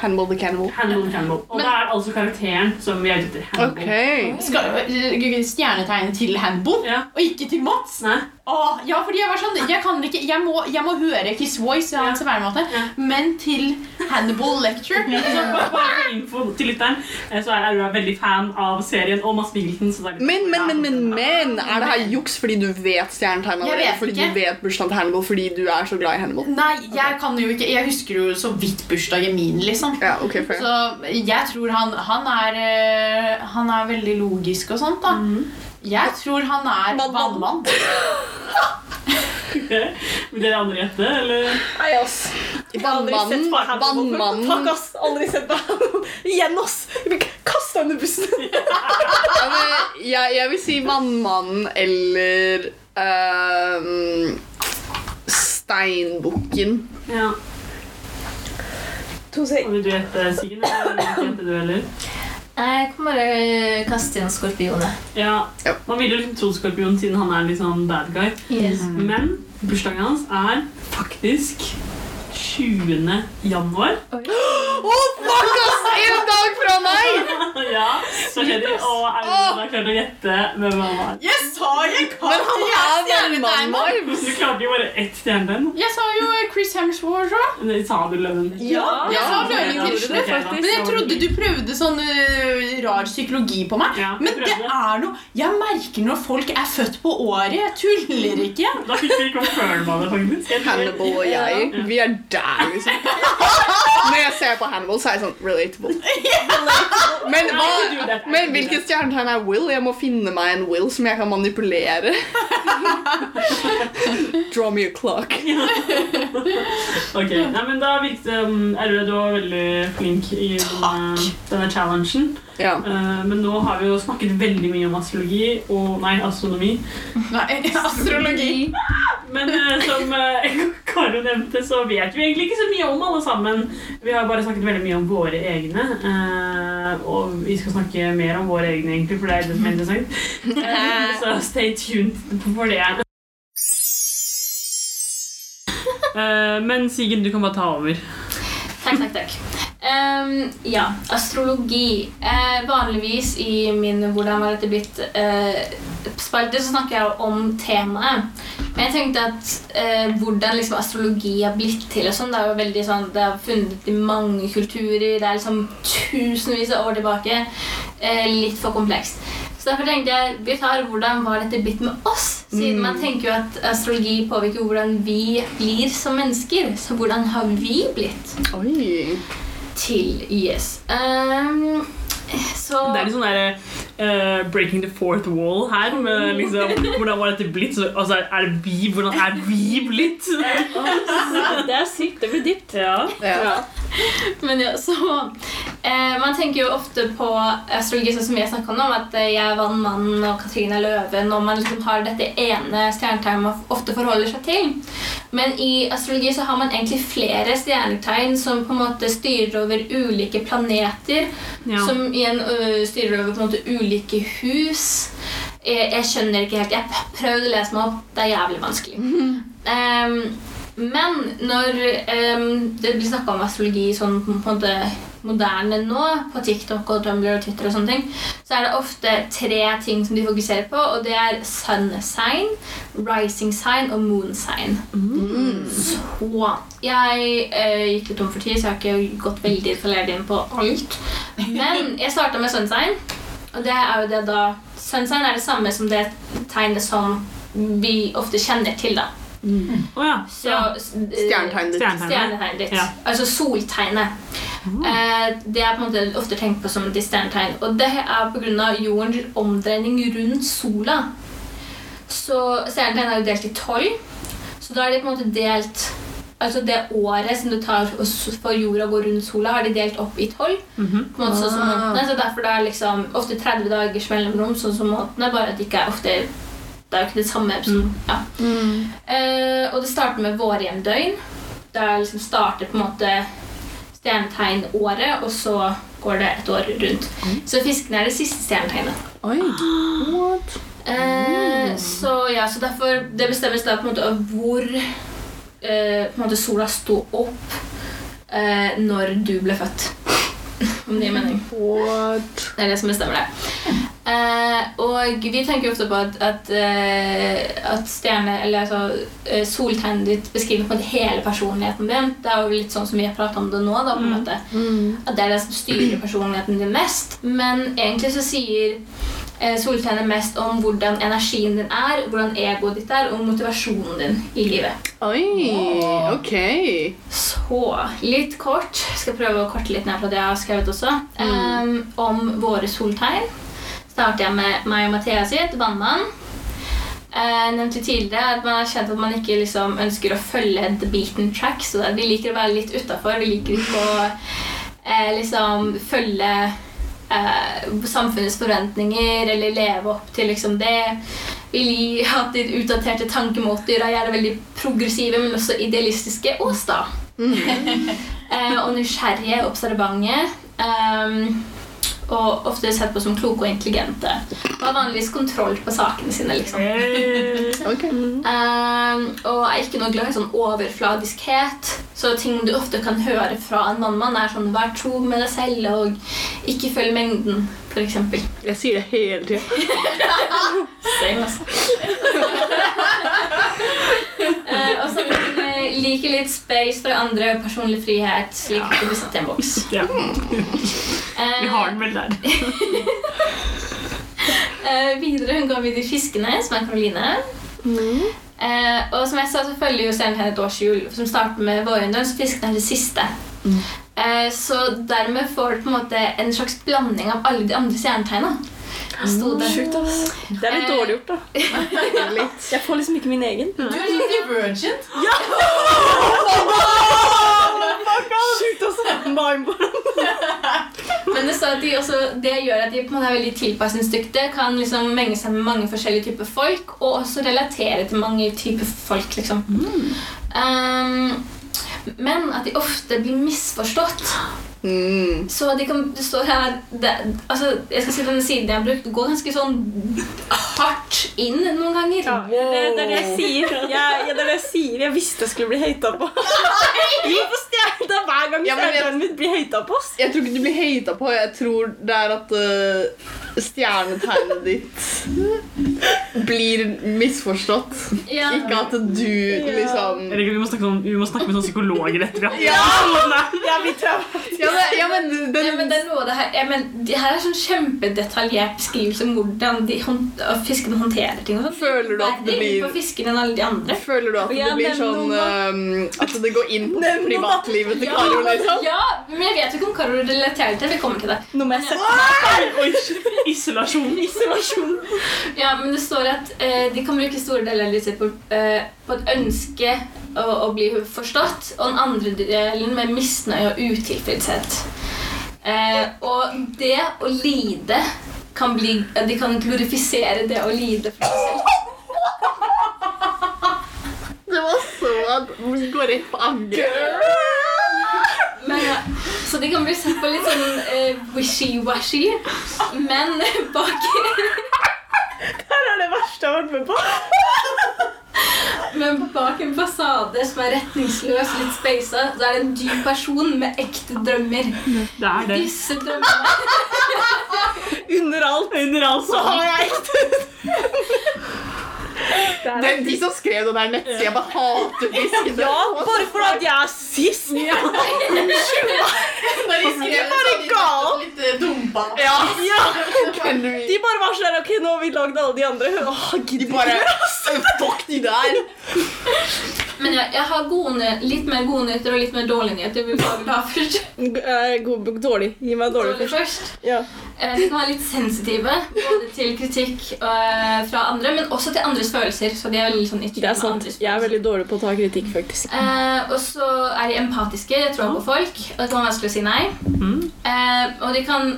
Hannibal the Cannibal. Hannibal Cannibal. Og det er altså karakteren som vi er ute etter. Hannibal. Skal uh, stjernetegnet til Hannibal, Ja. og ikke til Mats. Nei. Åh, ja, fordi jeg var sånn Jeg, kan ikke, jeg, må, jeg må høre Kiss Voice, hans væremåte, Ja. men til Hannibal Lecture. Så bare info til lytteren, eh, så er Aurora veldig fan av serien og Mads Mikkelsen. Men, men, men, men, men Er det her juks fordi du vet stjernetegnet allerede? Fordi ikke. du vet bursdagen til Hannibal fordi du er så glad i Hannibal? Nei, jeg kan jo ikke Jeg husker jo så vidt bursdagen min, liksom. Ja, okay. Så jeg tror han, han er eh, Han er veldig logisk og sånt, da. Jeg tror han er Vannmann. okay. Vil dere andre gjette, eller? Nei, ass. Vannmannen, vannmannen. Fuck, ass. Aldri sett på Hannibal. Igjen, ass. Kast deg under bussen. Ja, men jeg, jeg vil si Vannmannen eller um, Steinbukken. Ja. To sek. Vil du gjette, Siggen? Eller vil du ikke gjette du heller? Jeg kan bare kaste inn skorpionet. Ja. Man vil jo liksom tro Skorpion siden han er litt sånn bad guy. Yes. Men bursdagen hans er faktisk 20. januar. Oh, fuck, ass! En dag fra meg! Ja, så er Og Audun har klart å gjette hvem han var. Jeg sa jeg kan Men han er stjernetegn. Du klarte jo bare ett stjernetegn. Jeg sa jo Chris Hemsworth òg. Sa du løven? Ja, jeg sa løven til slutt. Men jeg trodde du prøvde sånn øh, rar psykologi på meg. Ja, Men det er noe Jeg merker når folk er født på året. Jeg tuller ikke. Da fikk vi confirma det, faktisk. Hannibal og jeg, vi er der, liksom. Når jeg ser på Hannibal, så er jeg sånn relatable. Men, hva, men hvilket stjernetegn er Will? Jeg må finne meg en Will som jeg kan manipulere. Draw me a clock. Ok, Nei, men da virket det um, Erle, du var veldig flink i denne, denne challengen. Ja. Uh, men nå har vi jo snakket veldig mye om astrologi og Nei, astronomi. Nei, astrologi. Men uh, som uh, Karo nevnte, så vet vi egentlig ikke så mye om alle sammen. Vi har bare snakket veldig mye om våre egne. eh, og vi skal snakke mer om våre egne, egentlig, for det er det som er interessant. Så stay tuned for det. Eh, men Sigen, du kan bare ta over. Takk, takk, takk. Ehm, ja, astrologi. Eh, vanligvis i min 'Hvordan var dette blitt?' eh, så snakker jeg om temaet. Men jeg tenkte at eh, hvordan liksom astrologi har blitt til og sånn, det er jo veldig sånn, det er funnet i mange kulturer, det er liksom tusenvis av år tilbake. Eh, litt for komplekst. Så derfor tenkte jeg vi tar hvordan var dette blitt med oss? Siden man tenker jo at astrologi påvirker hvordan vi blir som mennesker. Så hvordan har vi blitt Oi. Til IS? Um, så Det er litt sånn der, eh, breaking the fourth wall her. Med liksom, hvordan var dette blitt? Så, altså, er det vi? Hvordan er vi blitt? Det er sykt. Det blir dypt. Ja. Ja. Men ja, så eh, Man tenker jo ofte på astrologi sånn som jeg snakket om, at eh, jeg er vannmannen og Katrine er løven, og man liksom har dette ene stjernetegnet man ofte forholder seg til. Men i astrologi så har man egentlig flere stjernetegn som på en måte styrer over ulike planeter, Ja. som igjen ø, styrer over på en måte ulike hus. Jeg, jeg skjønner ikke helt. Jeg prøvde å lese meg opp. Det er jævlig vanskelig. Ehm, men når um, det blir snakka om astrologi sånn på en måte moderne nå, på TikTok og Tumblr og Twitter, og sånne ting, så er det ofte tre ting som de fokuserer på, og det er sun sign, rising sign og moon sign. Så jeg eh, gikk litt tom for tid, så jeg har ikke gått veldig detaljert inn på alt. Men jeg starta med sun sign, og det er jo det da Sunsign er det samme som det tegnet som vi ofte kjenner til, da. Å ja. Så, ja. eh, Stjernetegnet ditt. Stjernetegnet. Ditt. Ja. Altså soltegnet. Eh, det er på en måte ofte tenkt på som et stjernetegn. Og det er pga. jordens omdreining rundt sola. Så stjernetegn er jo delt i tolv. Så da er de på en måte delt Altså det året som det tar for jorda å gå rundt sola, har de delt opp i tolv. på en måte sånn som månedene, så Derfor det er liksom ofte 30 dagers mellomrom, sånn som månedene, bare at det ikke er ofte Det er jo ikke det samme som ja. Eh, og det starter med vårjevndøgn. Det liksom starter på en måte stjernetegnåret, og så går det et år rundt. Så fiskene er det siste stjernetegnet. Oi. Eh, så ja, så derfor Det bestemmes da på en måte av hvor eh, på en måte sola sto opp eh, når du ble født. Om det gir mening. What? Det er det som bestemmer det. Eh, og vi tenker ofte på at, at, eh, at stjerne, eller altså, eh, soltegnet ditt beskriver på en måte hele personligheten din. Det er jo litt sånn som vi har pratet om det nå. Da, på en måte. At det er det som styrer personligheten din mest. Men egentlig så sier eh, soltegnet mest om hvordan energien din er, hvordan egoet ditt er, og motivasjonen din i livet. Oi, ok. Så litt kort, skal prøve å korte litt ned fra det jeg har skrevet også, em, om våre soltegn. Starter jeg med meg og Mathea sitt, vannmann. Jeg nevnte tidligere at man har kjent at man ikke liksom ønsker å følge the beaten track. Så vi liker å være litt utafor. Vi liker ikke å eh, liksom følge eh, samfunnets forventninger eller leve opp til liksom det. Vi gi har hatt utdaterte tankemåter og gjerne veldig progressive, men også idealistiske og sta. eh, og nysgjerrige, observante. Um, og ofte sett på som kloke og intelligente. Og har vanligvis kontroll på sakene sine. liksom. Um, og er ikke noe glad i sånn overfladiskhet. Så ting du ofte kan høre fra en mannmann, er sånn 'vær tro med deg selv' og 'ikke følg mengden', f.eks. Jeg sier det hele tida. Same, altså. Eh, og så eh, liker litt space for andre og personlig frihet. slik at du i en boks. Ja. Eh, Vi har den vel der. uh, videre hun går vi til Fiskene, som er Karoline. Eh, og som jeg sa, så følger jo serien et årshjul, som starter med vårhunderen, så Fiskene er det siste. Eh, så dermed får du på en måte en slags blanding av alle de andre stjernetegna. Sto det. Sjukt, ass. Det er litt Eh, dårlig gjort, da. Jeg får liksom ikke min egen. Du er Virgin? Ja! Sjukt, ass. Men det, står at de også, det gjør at de på en måte er veldig tilpasningsdyktige, kan liksom menge seg med mange forskjellige typer folk, og også relatere til mange typer folk. liksom. Um, men at de ofte blir misforstått. Så de kan, det står her det, altså, jeg skal si Denne siden jeg har brukt, går ganske sånn hardt inn noen ganger. Ja, det, det er det jeg sier. Jeg, ja, det er det jeg sier. Jeg visste jeg skulle bli hata på. Jo, på er hver gang Ja, mitt blir hata på. Oss. Jeg tror ikke du blir hata på. Jeg tror det er at uh, stjernetegnet ditt blir misforstått. Ja. Ikke at du liksom vi, må snakke om, vi må snakke med sånne psykologer etter. Ja! Ja, vi tror Ja, men, ja, men den, Ja, men det er noe det her ja, men det her er sånn kjempedetaljert beskrivelse om hvordan de hånd, fiskene håndterer ting. og sånn. Føler du at det blir- på fisken enn alle de andre. Føler du at Ja, det blir sånn noe, øh, At det går inn på privatlivet til Karo? Liksom? Ja, men jeg vet jo ikke om Karo relaterer til det. Vi kommer til det. Nå må jeg sette meg isolasjon. isolasjon. Ja, men det står at eh, de kan bruke store deler av livet sitt på, eh, på et ønske å, å bli forstått, og den andre delen med misnøye og utilfredshet. Eh, og det å lide kan bli De kan glorifisere det å lide for seg selv. Det var så vi går rett på angrep. Men, så de kan bli sett på litt sånn uh, wishy-washy, men bak Her er det verste jeg har vært med på. Men bak en fasade som er retningsløs, litt speisa, så er det en dyp person med ekte drømmer. Det er det. Disse drømmene Under alt. Under alt Så har jeg ekte. Det er de som skrev den der nettsida. Bare hater fiskene. Ja, bare for at jeg er sist. Når de skrev bare galt gal. litt eh, dumpa. Ja. Ja. De bare var sånn Ok, nå har vi lagd alle de andre. Åh, De bare. Fuck de der. Men jeg, jeg har gode, litt mer gode nyheter og litt mer dårlige nyheter. Vil du ha først? Eh, god, dårlig. Gi meg dårlig Dårlig først. først. Ja. Eh, De kan være litt sensitive både til kritikk eh, fra andre, men også til andres følelser. Så de er veldig sånn Det er sant. Jeg er veldig dårlig på å ta kritikk, faktisk. Eh, og så er de empatiske, de tror på folk. Og det kan være vanskelig å si nei. Eh, og de kan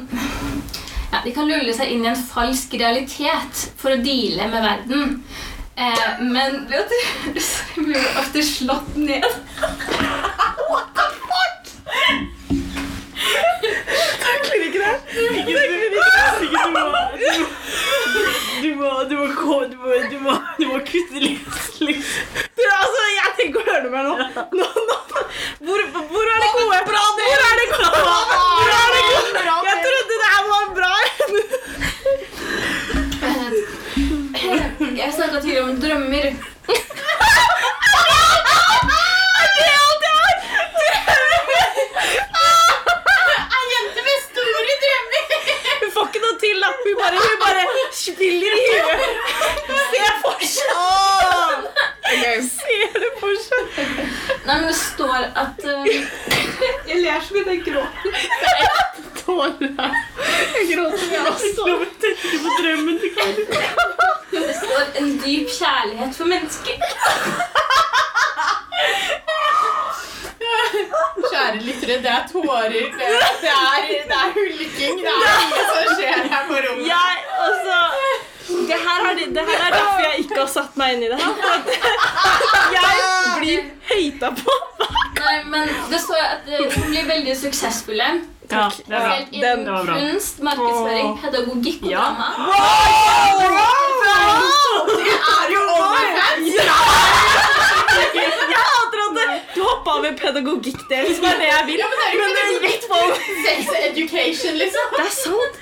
ja, De kan lulle seg inn i en falsk realitet for å deale med verden. Eh, men vet du, du blir ofte slått ned. Takler ikke det. Sikkert du må Du må Du må gå Du må, du må, du må kutte litt. Du, altså, jeg tenker å høre meg nå. nå, nå. Hvor, hvor er det gode? Hvor er det gode? Hvor er det gode? Jeg trodde det her var bra. Jeg snakka tidligere om drømmer. Det er alt jeg har. Ei jente med store drømmer! Hun får ikke noe til, da. Hun bare, hun bare spiller i huet. Se for seg. Ser det fortsatt. Nei, men det står at eh, Jeg ler så mye jeg gråter. Tårer. Jeg gråter, jeg også. Må tenke på drømmen til Kari. Det står en dyp kjærlighet for mennesker. Kjære lyttere, det er tårer. Det er, det er, det er hulking. Det er mye som skjer her på rommet. Jeg, altså det her, er, det her er derfor jeg ikke har satt meg inn i det her. Jeg blir høyta på. Nei, men det står at hun de blir veldig suksessfulle. Ja, det var bra. Innen Det var bra. kunst, markedsføring, pedagogikk og Ja. drama. Det er jo over! Ja! det- du hoppa over pedagogikk-delen, som er det jeg vil. Ja, men det er jo det på Sex education, liksom. Det er sant.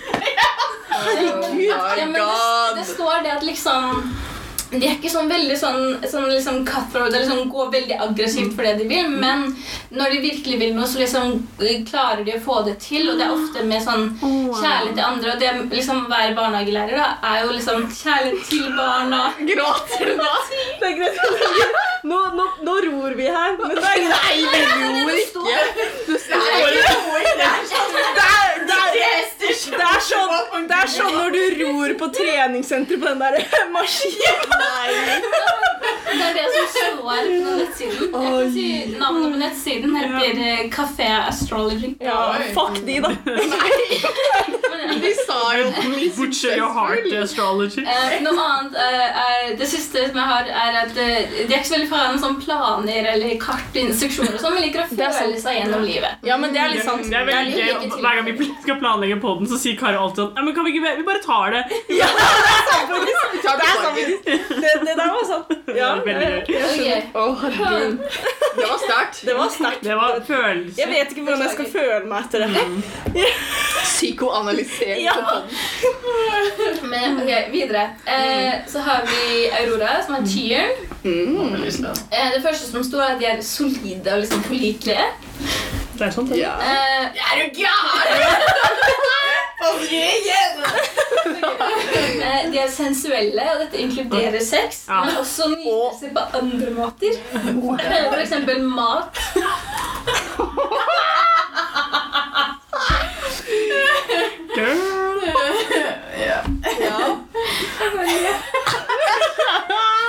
Herregud. Ja, men det, det står det at liksom de er ikke sånn veldig sånn, sånn liksom cutthroat eller sånn går veldig aggressivt for det de vil, men når de virkelig vil noe, så liksom eh, klarer de å få det til, og det er ofte med sånn kjærlighet til andre. Og det liksom være barnehagelærer da, er jo liksom kjærlighet til barna. Gråter du da? Det er greit. Nå, nå, nå ror vi her. Men er Nei, vi ror ikke. Du står det, er, det, er sånn, det er sånn når du ror på treningssenter på den der maskinen. Det er det som står på nettsiden. Jeg kan si Navnet på nettsiden heter eh, Café Astrology. Ja, fuck de, da. De sa jo Butcher your heart astrology. Eh, noe annet eh, er Det siste som jeg har, er at de er ikke så veldig av sånn planer eller kart og instruksjoner og sånn, men liker å føle seg gjennom livet. Ja, men det er litt sant. Det er veldig gøy. Hver gang vi skal planlegge podden, så sier Kari alltid sånn men kan vi, ikke, vi bare tar det. Ja, Det er sant, faktisk. Det, det der var sant. Ja, Det var veldig gøy. Herregud. Det var sterkt. det var sterkt. Det var følelse. Jeg vet ikke hvordan jeg skal føle meg etter det. Psykoanalysering. Ja. på. Men ok, videre. Eh, så har vi Aurora, som er tyren. Eh, det første som står, er at de er solide og liksom pålitelige. Det er sånn. det. Ja. Uh, Er du gæren? eh, de er sensuelle, og dette inkluderer sex, Ja. men også nytelse på andre måter. Eh, For eksempel mat. Girl.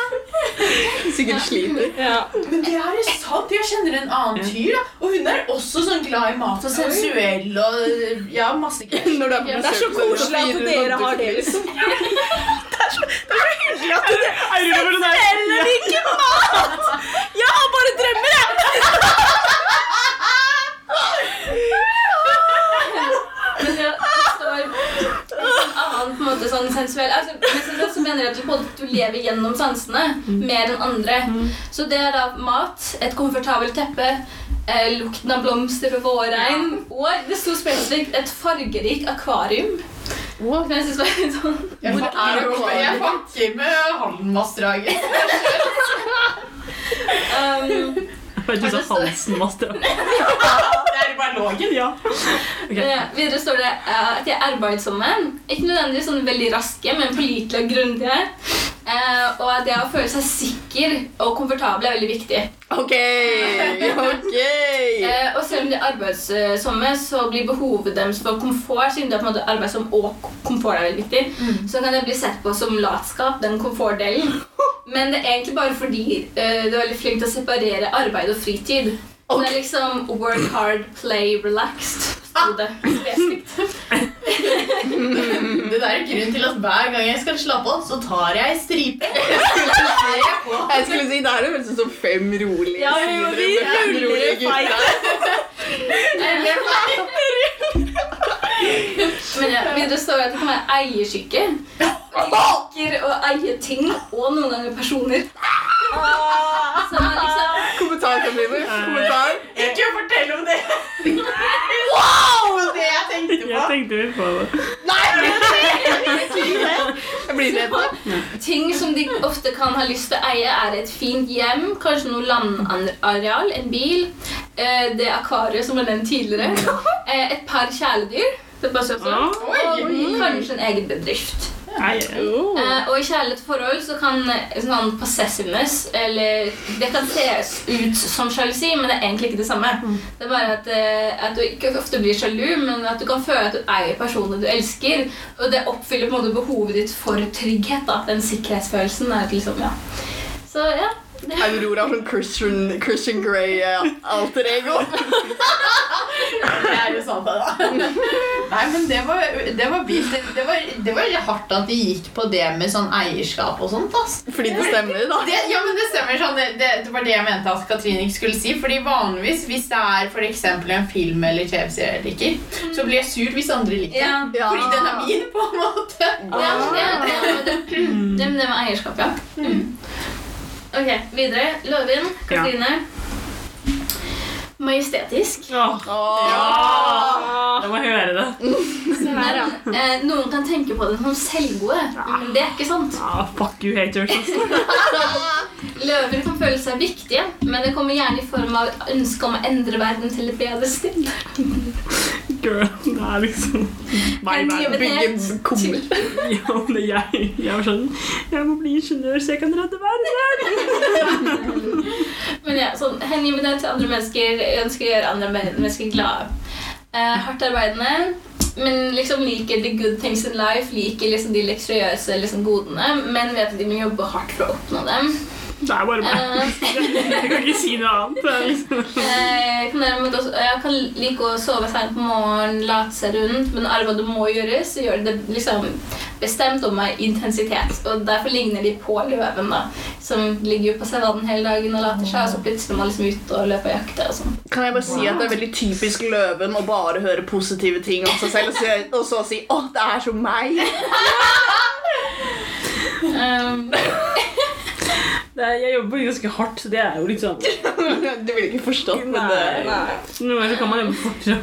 Sikkert sliter. Ja. Men det er sant. Jeg kjenner en annen fyr, da. Og hun er også sånn glad i mat og sensuell og ja, masse greier. Når du er på Det er så koselig at dere sånn har det, liksom. Det er så, det er så hyggelig at dere er- Eller ikke mat! Jeg har bare drømmer, jeg! Men det, forstår en annen på en måte sånn sensuell altså, sensuell så mener jeg at du, lever gjennom sansene mer enn andre. Så det er da mat, et komfortabelt teppe, eh, lukten av blomster og vårregn, og det sto spesifikt et fargerikt akvarium. Som jeg synes var litt sånn Jeg fucker jeg fucker med Haldenvassdraget. um, Bare du sa halsen, master. Det er jo bare lågen. Ja. Eh, Videre står det eh, at de er arbeidsomme. Ikke nødvendigvis sånn veldig raske, men pålitelige og grundige. Eh, og det å føle seg sikker og komfortabel er veldig viktig. Ok, ok. uh, og selv om de er arbeidsomme, så blir behovet deres for komfort siden det er på en måte arbeidsom og komfort er veldig viktig, så kan det bli sett på som latskap, den komfortdelen. Men det er egentlig bare fordi uh, du er veldig flink til å separere arbeid og fritid. Så Det er liksom work hard, play relaxed. sto det spesifikt. Det der er grunnen til at hver gang jeg skal slappe av, så tar jeg stripe. Jeg skulle si, det her høres ut som fem rolige Ja, jo, vi fem rolige gutter. Men ja, videre står det at det kan være eiersyke. Liker å eie ting og noen ganger personer. Så er liksom Kommentar, Katrine. Kommentar. Ikke fortell om det! Wow! Det jeg tenkte på. Jeg tenkte litt på det. Jeg blir redd. Ting som de ofte kan ha lyst til å eie, er et fint hjem, kanskje noe landareal, en bil, eh, det akvariet som var nevnt tidligere, eh, et par kjæledyr, det passer også, Ah. og kanskje en egen bedrift. Nei, Eh, og i kjærlighetsforhold så kan eh, sånn possessiveness eller Det kan ses ut som sjalusi, men det er egentlig ikke det samme. Det er bare at, eh, at du ikke ofte blir sjalu, men at du kan føle at du eier personen du elsker. Og det oppfyller på en måte behovet ditt for trygghet. da Den sikkerhetsfølelsen. er liksom, ja. Så ja. Det, Aurora som Christian, Christian Grey eh, ego. Det er jo sant. da. Nei, men det var, det var vilt. Det, det, var, det var hardt at de gikk på det med sånn eierskap og sånt. ass. Fordi det stemmer, da. Det, ja, men det stemmer sånn. Det, det, det var det jeg mente at Katrine ikke skulle si. Fordi vanligvis, hvis det er for eksempel en film eller TV-serie jeg liker, så blir jeg sur hvis andre liker ja. Ja. Fordi den er min, på en måte. Ja, ja, ja, det, det det med eierskap, ja. Mm. Ok, videre. Løven. Katrine. Majestetisk. Åh, ja! Jeg må høre det. Her, ja. Eh, noen kan tenke på det som selvgode, men det er ikke sant. Ah, fuck you, haters. altså. Løver kan føle seg viktige, men det kommer gjerne i form av et ønske om å endre verden til et bedre sted. Girl, det er liksom meg. Hengivenhet Bygge kummer. Ja, men jeg, jeg var sånn Jeg må bli ingeniør så jeg kan redde verden. Men ja, sånn, hengivenhet til andre mennesker, ønsker å gjøre andre mennesker glade. Eh, hardt arbeidende, men liksom liker the good things in life, liker liksom de luksuriøse liksom godene, men vet at de må jobbe hardt for å oppnå dem. Det er bare meg. Eh, Jeg kan ikke si noe annet. Liksom. Eh, Jeg kan, også, jeg kan like å sove seint på morgenen, late seg rundt, men arbeidet må gjøres, så gjør det liksom bestemt om meg intensitet. Og derfor ligner de på løven, da, som ligger jo på savannen hele dagen og later seg, og så plutselig er man liksom ute og løper og jakter og sånn. Kan jeg bare si at det er veldig typisk løven å bare høre positive ting om seg selv, og så, si 'Å, det er som meg'. Um, er, jeg jobber ganske hardt, så det er jo litt sånn Du vil ikke forstått, men det Noen ganger så kan man jobbe fortere.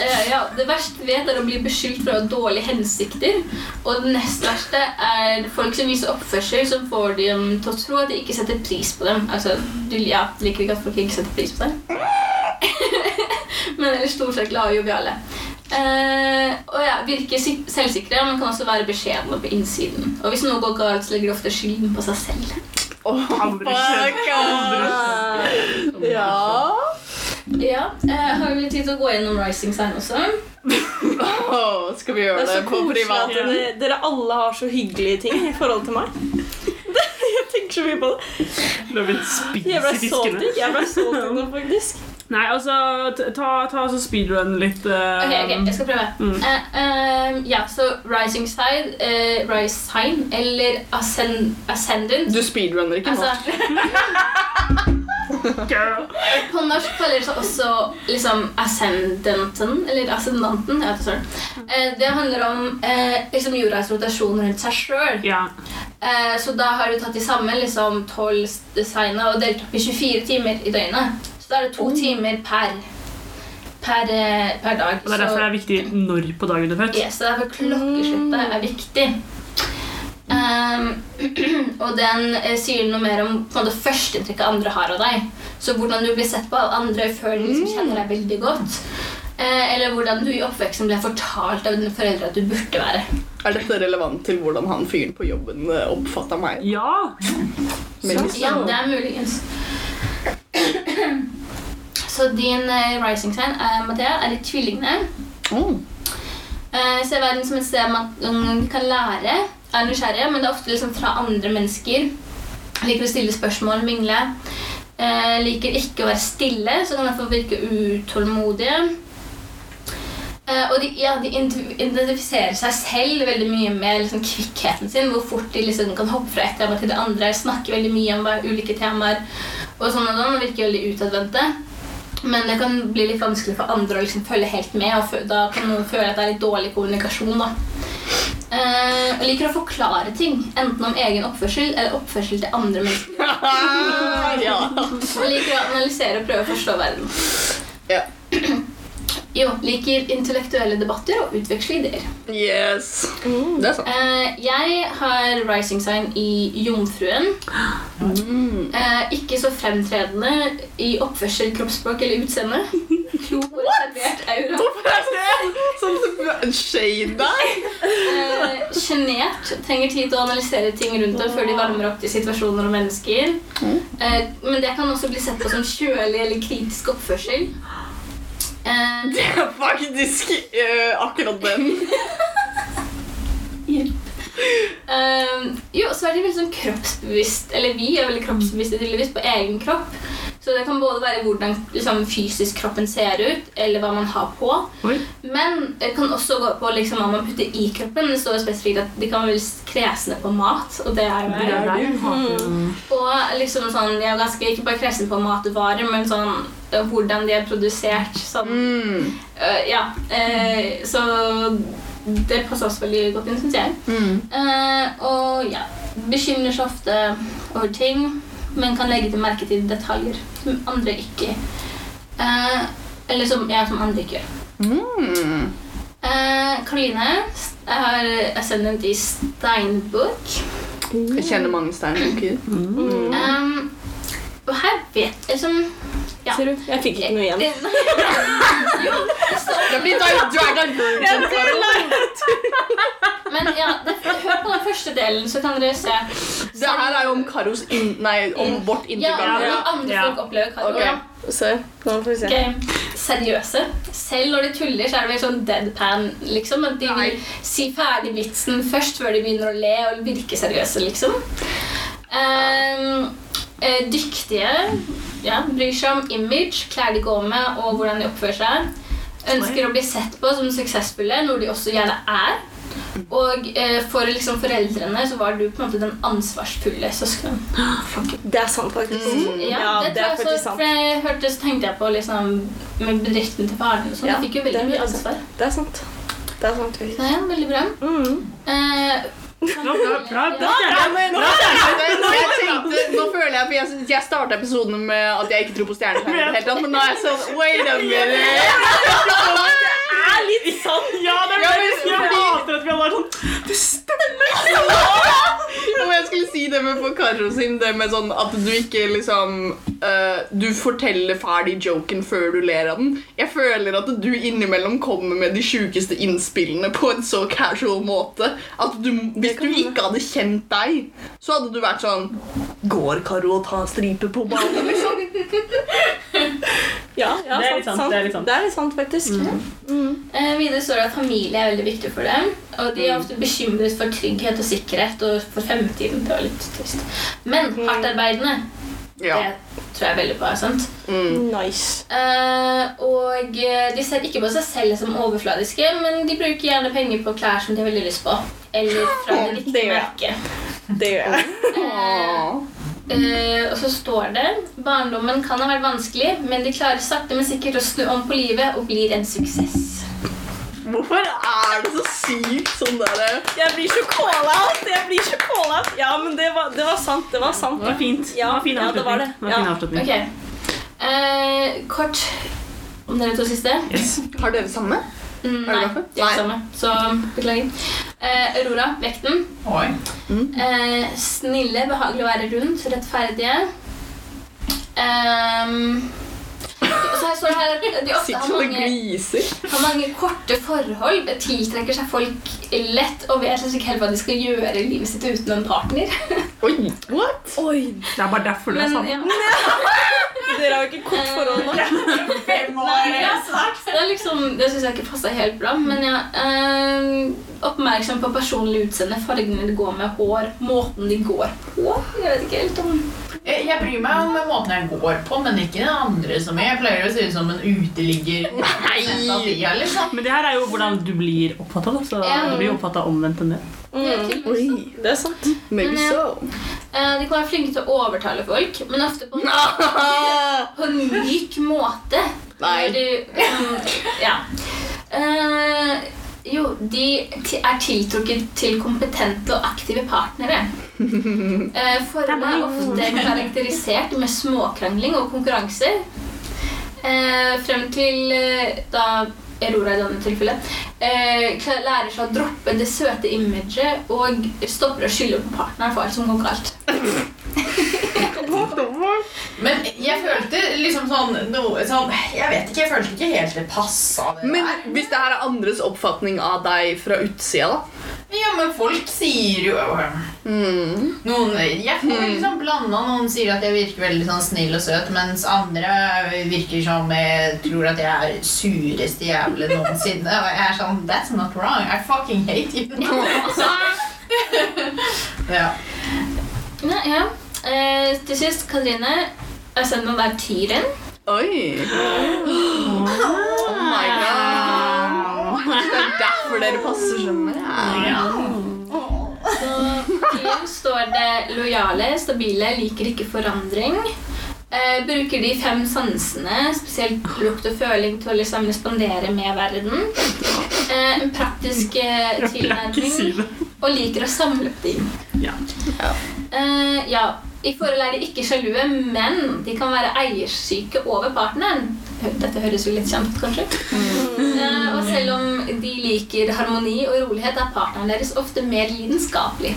uh, ja, det verste vet, er å bli beskyldt for å ha dårlige hensikter. Og det nest verste er folk som viser oppførsel som får dem til å tro at de ikke setter pris på dem. Altså, du ja, liker ikke at folk ikke setter pris på deg. Men ellers stort sett glade og joviale. Eh, og ja, virker selvsikre, men kan også være beskjedne på innsiden. Og hvis noe går galt, så legger de ofte skylden på seg selv. Oh, andre Fuck, Ja. Ja, eh, Har vi tid til å gå gjennom Rising Sign også? Åh, skal vi Det gjøre er det, på privat? dere, dere alle har så hyggelige ting i forhold til meg. Jeg tenker så mye på det. Jeg ble så salty. Jeg ble salty nå, faktisk. Nei, altså, ta, ta altså speedrun litt. Uh, Ok, ok, jeg skal prøve. Mm. Uh, um, ja, så Rising Side, uh, Rise Sign, eller ascend, Ascendant. Du speedrunner ikke nå. Altså, Girl. på norsk kaller det seg også liksom ascendanten, eller ascendanten. Jeg vet ikke. Eh, det handler om eh, liksom jordas rotasjon rundt seg sjøl. Ja. Eh, så da har du tatt de samme liksom, 12 designene og delt opp i 24 timer i døgnet. Da er det to timer per, per, eh, per dag. Og det er derfor det er viktig når på dagen du er født. Yes, så derfor klokkeslettet er viktig. Um, og den eh, sier noe mer om på en måte, førsteinntrykket andre har av deg. Så hvordan du blir sett på av andre før de liksom kjenner deg veldig godt. Eh, eller hvordan du i oppveksten ble fortalt av dine foreldre at du burde være. Er dette relevant til hvordan han fyren på jobben oppfatta meg? Ja! Så, Ja, det er muligens. Så din eh, rising sign er, Mathea, er i tvillingene. Oh. Uh, ser verden som et sted man mm, kan lære, er nysgjerrig, men det er ofte liksom fra andre mennesker. Liker å stille spørsmål, mingle. Uh, liker ikke å være stille, så kan derfor virke utålmodige. Uh, og de, ja, de identifiserer seg selv veldig mye med liksom, kvikkheten sin. Hvor fort de liksom, kan hoppe fra et tema til det andre. Snakke veldig mye om ulike temaer. Og sånn og sånn, og virker veldig utadvendte. Men det kan bli litt vanskelig for andre å liksom følge helt med. og Da kan noen føle at det er litt dårlig kommunikasjon. da. Eh, og liker å forklare ting, enten om egen oppførsel eller oppførsel til andre mennesker. ja. Og liker å analysere og prøve å forstå verden. Ja. Jo, liker intellektuelle debatter og utveksle ideer. Yes. Det er sant. Eh, jeg har rising sign i Jomfruen. Eh, ikke så fremtredende i oppførsel, kroppsspråk eller utseende. Klok og reservert aura. Sånn shade der. Eh, trenger tid til å analysere ting rundt deg før de varmer opp til situasjoner og mennesker. Eh, men det kan også bli sett på som kjølig eller kritisk oppførsel. Eh, Det er faktisk uh, akkurat den. eh, jo, så er de veldig sånn kroppsbevisst Eller vi er veldig kroppsbevisste på egen kropp. Så det kan både være hvordan liksom, fysisk kroppen ser ut, eller hva man har på. Oi. Men det kan også gå på liksom, hva man putter i kroppen. Det står spesifikt at de kan være kresne på mat, og det er jo Det er jeg. Mm. Og liksom sånn, jeg er ganske ikke bare kresne på matvarer, men sånn øh, hvordan de er produsert. Sånn, øh, ja. Uh, så det passer også veldig godt inn, syns jeg. Eh, og ja, bekymrer seg ofte over ting, men kan legge til merke til detaljer som andre ikke eh, Eller som, ja, som andre ikke gjør. Eh, Karoline har ascendant i steinbok. Jeg kjenner mange steinbukker. Um, og her vet jeg som ja. Ser du? Jeg fikk ikke noe igjen. jo, det står Det blir Dragon Men ja, det, hør på den første delen, så kan dere se. Det her er jo om Karos in, Nei, om vårt Ja, inntrykk hvordan andre folk opplever Karo. Ok. Se. Nå får vi se. Okay. Seriøse. Selv når de tuller, så er det vel sånn deadpan, liksom. At de vil si ferdig vitsen først før de begynner å le og virke seriøse, liksom. Ehm, eh, dyktige. Ja, bryr seg om image, klær de går med, og hvordan de oppfører seg. Ønsker å bli sett på som suksessfulle, noe de også gjerne er. Og eh, for liksom foreldrene så var du på en måte den ansvarsfulle søskenen. Det er sant, faktisk. Ja, det, tror jeg også, for jeg hørte, så tenkte jeg på liksom, med bedriften til faren din sånn. Ja, de fikk jo veldig er mye ansvar. Det er sant. Det er sant, faktisk. Ja, veldig bra. Eh, Bra, bra, bra. Nå, føler jeg For jeg, jeg starta episoden med at jeg ikke tror på stjernetegn, men nå er jeg sånn Wait a minute! Det er litt sant! Ja, det er Ja, men Jeg hater at vi alle er sånn Du stemmer! Om jeg skulle si det med for Karo sin, det med sånn at du ikke liksom uh, Du forteller ferdig joken før du ler av den. Jeg føler at du innimellom kommer med de sjukeste innspillene på en så casual måte at du, hvis du ikke hadde kjent deg, så hadde du vært sånn Går Karo og tar stripe på banen, liksom? Ja, ja, Det er litt sant, det er litt sant. Det er litt sant, faktisk. eh, videre står det at familie er veldig viktig for dem. Og de er ofte bekymret for trygghet og sikkerhet og for fremtiden. Det var litt trist. Men hardtarbeidende, Ja. det tror jeg veldig bra. sant? Mm. Nice. Uh, og eh, de ser ikke på seg selv som overfladiske, men de bruker gjerne penger på klær som de har veldig lyst på. Eller fra det riktige merket. Det gjør jeg. uh, Eh, og så står det barndommen kan ha vært vanskelig, men de klarer sakte, men sikkert å snu om på livet og blir en suksess. Hvorfor er det så sykt sånn derre Jeg blir så call-out! Jeg blir så call-out. Ja, men det var, det var sant. Det var sant. Det var fint. Ja, det var fin ja, det var det. Det var fin Ja. avslutning. Ok. Eh, kort om dere to siste. Yes. Har dere samme? Mm, nei, de er ikke samme. Så beklager. Eh, Aurora, vekten. Oi. Eh, snille, behagelig å være rundt, rettferdige. Ehm, så her står det her at de ofte har mange, gliser. har mange korte forhold, tiltrekker seg folk lett og vet liksom ikke helt hva de skal gjøre i livet sitt uten en partner. Oi, what? Oi. Det er bare derfor du er Men, sånn. ja. Dere har jo ikke kort forhold nå. Nei, ja, det er liksom, det syns jeg ikke passer helt bra. Men ja, øh, oppmerksom på personlig utseende, fargene de går med, hår, måten de går på. Jeg vet ikke helt om Jeg jeg bryr meg om måten jeg går på, men ikke den andre som er. Jeg pleier å se ut som en uteligger. tida, liksom. Men det her er jo hvordan du blir oppfatta. Så du blir oppfatta omvendt enn det. det er Oi. Det er sant. maybe Men, so. Eh, De kan være flinke til å overtale folk, men ofte på, på en myk måte. Nei. Du, mm, ja. Eh, jo, de er tiltrukket til kompetente og aktive partnere. Uh, Forholdet er ofte karakterisert med småkrangling og konkurranser. Eh, frem til eh, da Aurora i denne tilfellet eh, lærer seg å droppe det søte imaget og stopper å skylde på partneren for alt som går galt. Men jeg følte liksom sånn, noe, sånn Jeg vet ikke, jeg følte ikke helt det passa. Men der. hvis det her er andres oppfatning av deg fra utsida, da? Ja, men folk sier jo noen, Jeg får liksom blanda. Noen sier at jeg virker veldig sånn snill og søt, mens andre virker som jeg tror at jeg er sureste jævle noensinne. Og jeg er sånn That's not wrong. I fucking hate you. ja. Ja, ja. Eh, til sist, Katrine. Ascendant er tyren. Oi. Oh my god. Det er derfor dere passer skjønner jeg. Tyren står det lojale, stabile, liker ikke forandring. Eh, bruker de fem sansene, spesielt lukt og føling, til å liksom respondere med verden. Eh, en praktisk eh, tilnærming. Og liker å samle opp ting. Ja. Eh, ja, I forhold er de ikke sjalue, men de kan være eiersyke over partneren. Dette høres jo litt kjent ut, kanskje. Eh, og selv om de liker harmoni og rolighet, er partneren deres ofte mer lidenskapelig.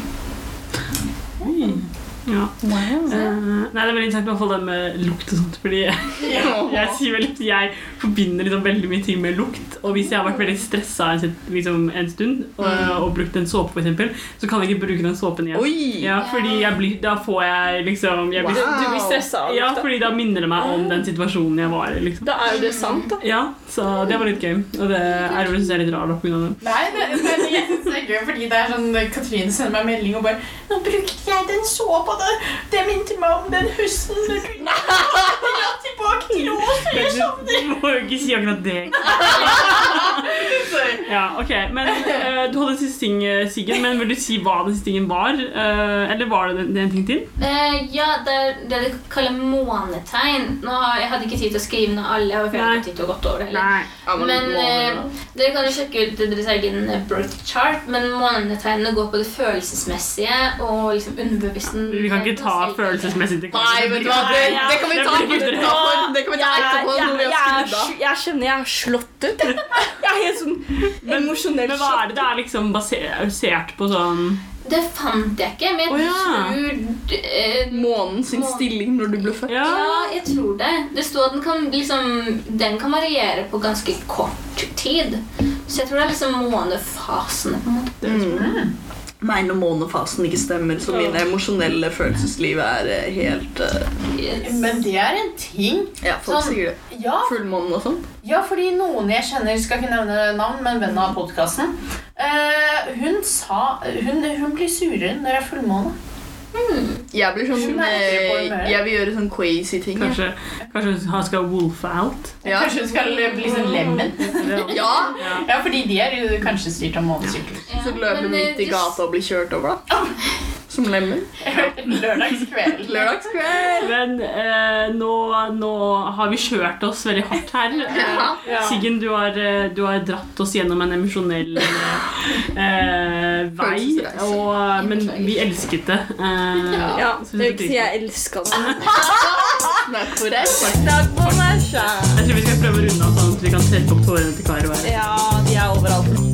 Ja. Eh, nei, Det er veldig interessant hvert fall det med lukt og sånt. Fordi jeg, jeg, sier vel jeg forbinder liksom veldig mye ting med lukt. Og hvis jeg har vært veldig stressa en, liksom, en stund og, og brukt en såpe, eksempel, så kan jeg ikke bruke den såpen igjen. Oi. Ja, fordi jeg blir, da får jeg liksom jeg blir, Du blir stressa av Ja, fordi da minner det meg om den situasjonen jeg var i. Liksom. Da er jo det sant, da. Ja, så det var litt gøy. Og det er jo jeg er litt rar da, på grunn av det. Nei, men, men jeg det er gøy, fordi det er sånn Katrine sender meg melding og bare 'Nå brukte jeg den såpa der. Det minte meg om den hussen du la tilbake til og jeg savner Du må jo ikke si akkurat det. Ja, ok, men uh, Du hadde en siste ting, eh, Siggen, men vil du si hva den siste tingen var? Uh, eller var det den- en ting til? Uh, ja, det er det de kaller månetegn. Nå har, jeg hadde ikke tid til å skrive ned alle. og jeg hadde har ikke tid til å gått over det heller. Ja, men Men Dere kan jo sjekke ut deres egen birth chart, men månetegnene går på det følelsesmessige og liksom underbevisten. Vi kan ikke ta følelsesmessig til Nei, vet du hva, det, det kan vi ta Det blir ikke utenfor. Det kan vi ta etterpå jeg, jeg, har av. sj- jeg kjenner jeg er slått ut. jeg. Jeg er helt sånn emosjonelt Men hva er det det er liksom basert på sånn Det fant jeg ikke, men jeg oh, ja. tror eh, Månen sin stilling når du ble født. Ja, Ja, jeg tror det. Det sto at den kan, liksom, den kan variere på ganske kort tid. Så jeg tror det er liksom månefasene. på en måte. Nei, når månefasen ikke stemmer, så mine emosjonelle følelsesliv er eh, helt uh, Yes. Men det er en ting. Ja, folk Sånn. sier det. Ja, Fullmånen og sånn. ja, fordi noen jeg kjenner, skal ikke nevne navn, men venn av podkasten, hun sa hun, hun blir surere når det er fullmåne. Jeg blir sånn eh. Jeg vil gjøre sånn crazy ting. kanskje, kanskje han skal wolfe out? Ja. Kanskje hun skal bli sånn lemen? ja, Ja, fordi de er jo kanskje styrt av månesykler. Ja, så løper hun eh, midt i gata og blir kjørt over, da. Som lemmer. Lørdagskveld. Lørdagskveld. Men eh, nå, nå har vi kjørt oss veldig hardt her. Ja. Siggen, du har, eh, du har dratt oss gjennom en emosjonell eh, vei. Og, men vi elsket det. Eh, Ja, det vil ikke si jeg elska det. Takk for meg sjæl. Jeg tror vi skal prøve å runde av sånn at vi kan trekke opp tårene til Karo. Ja, de er overalt.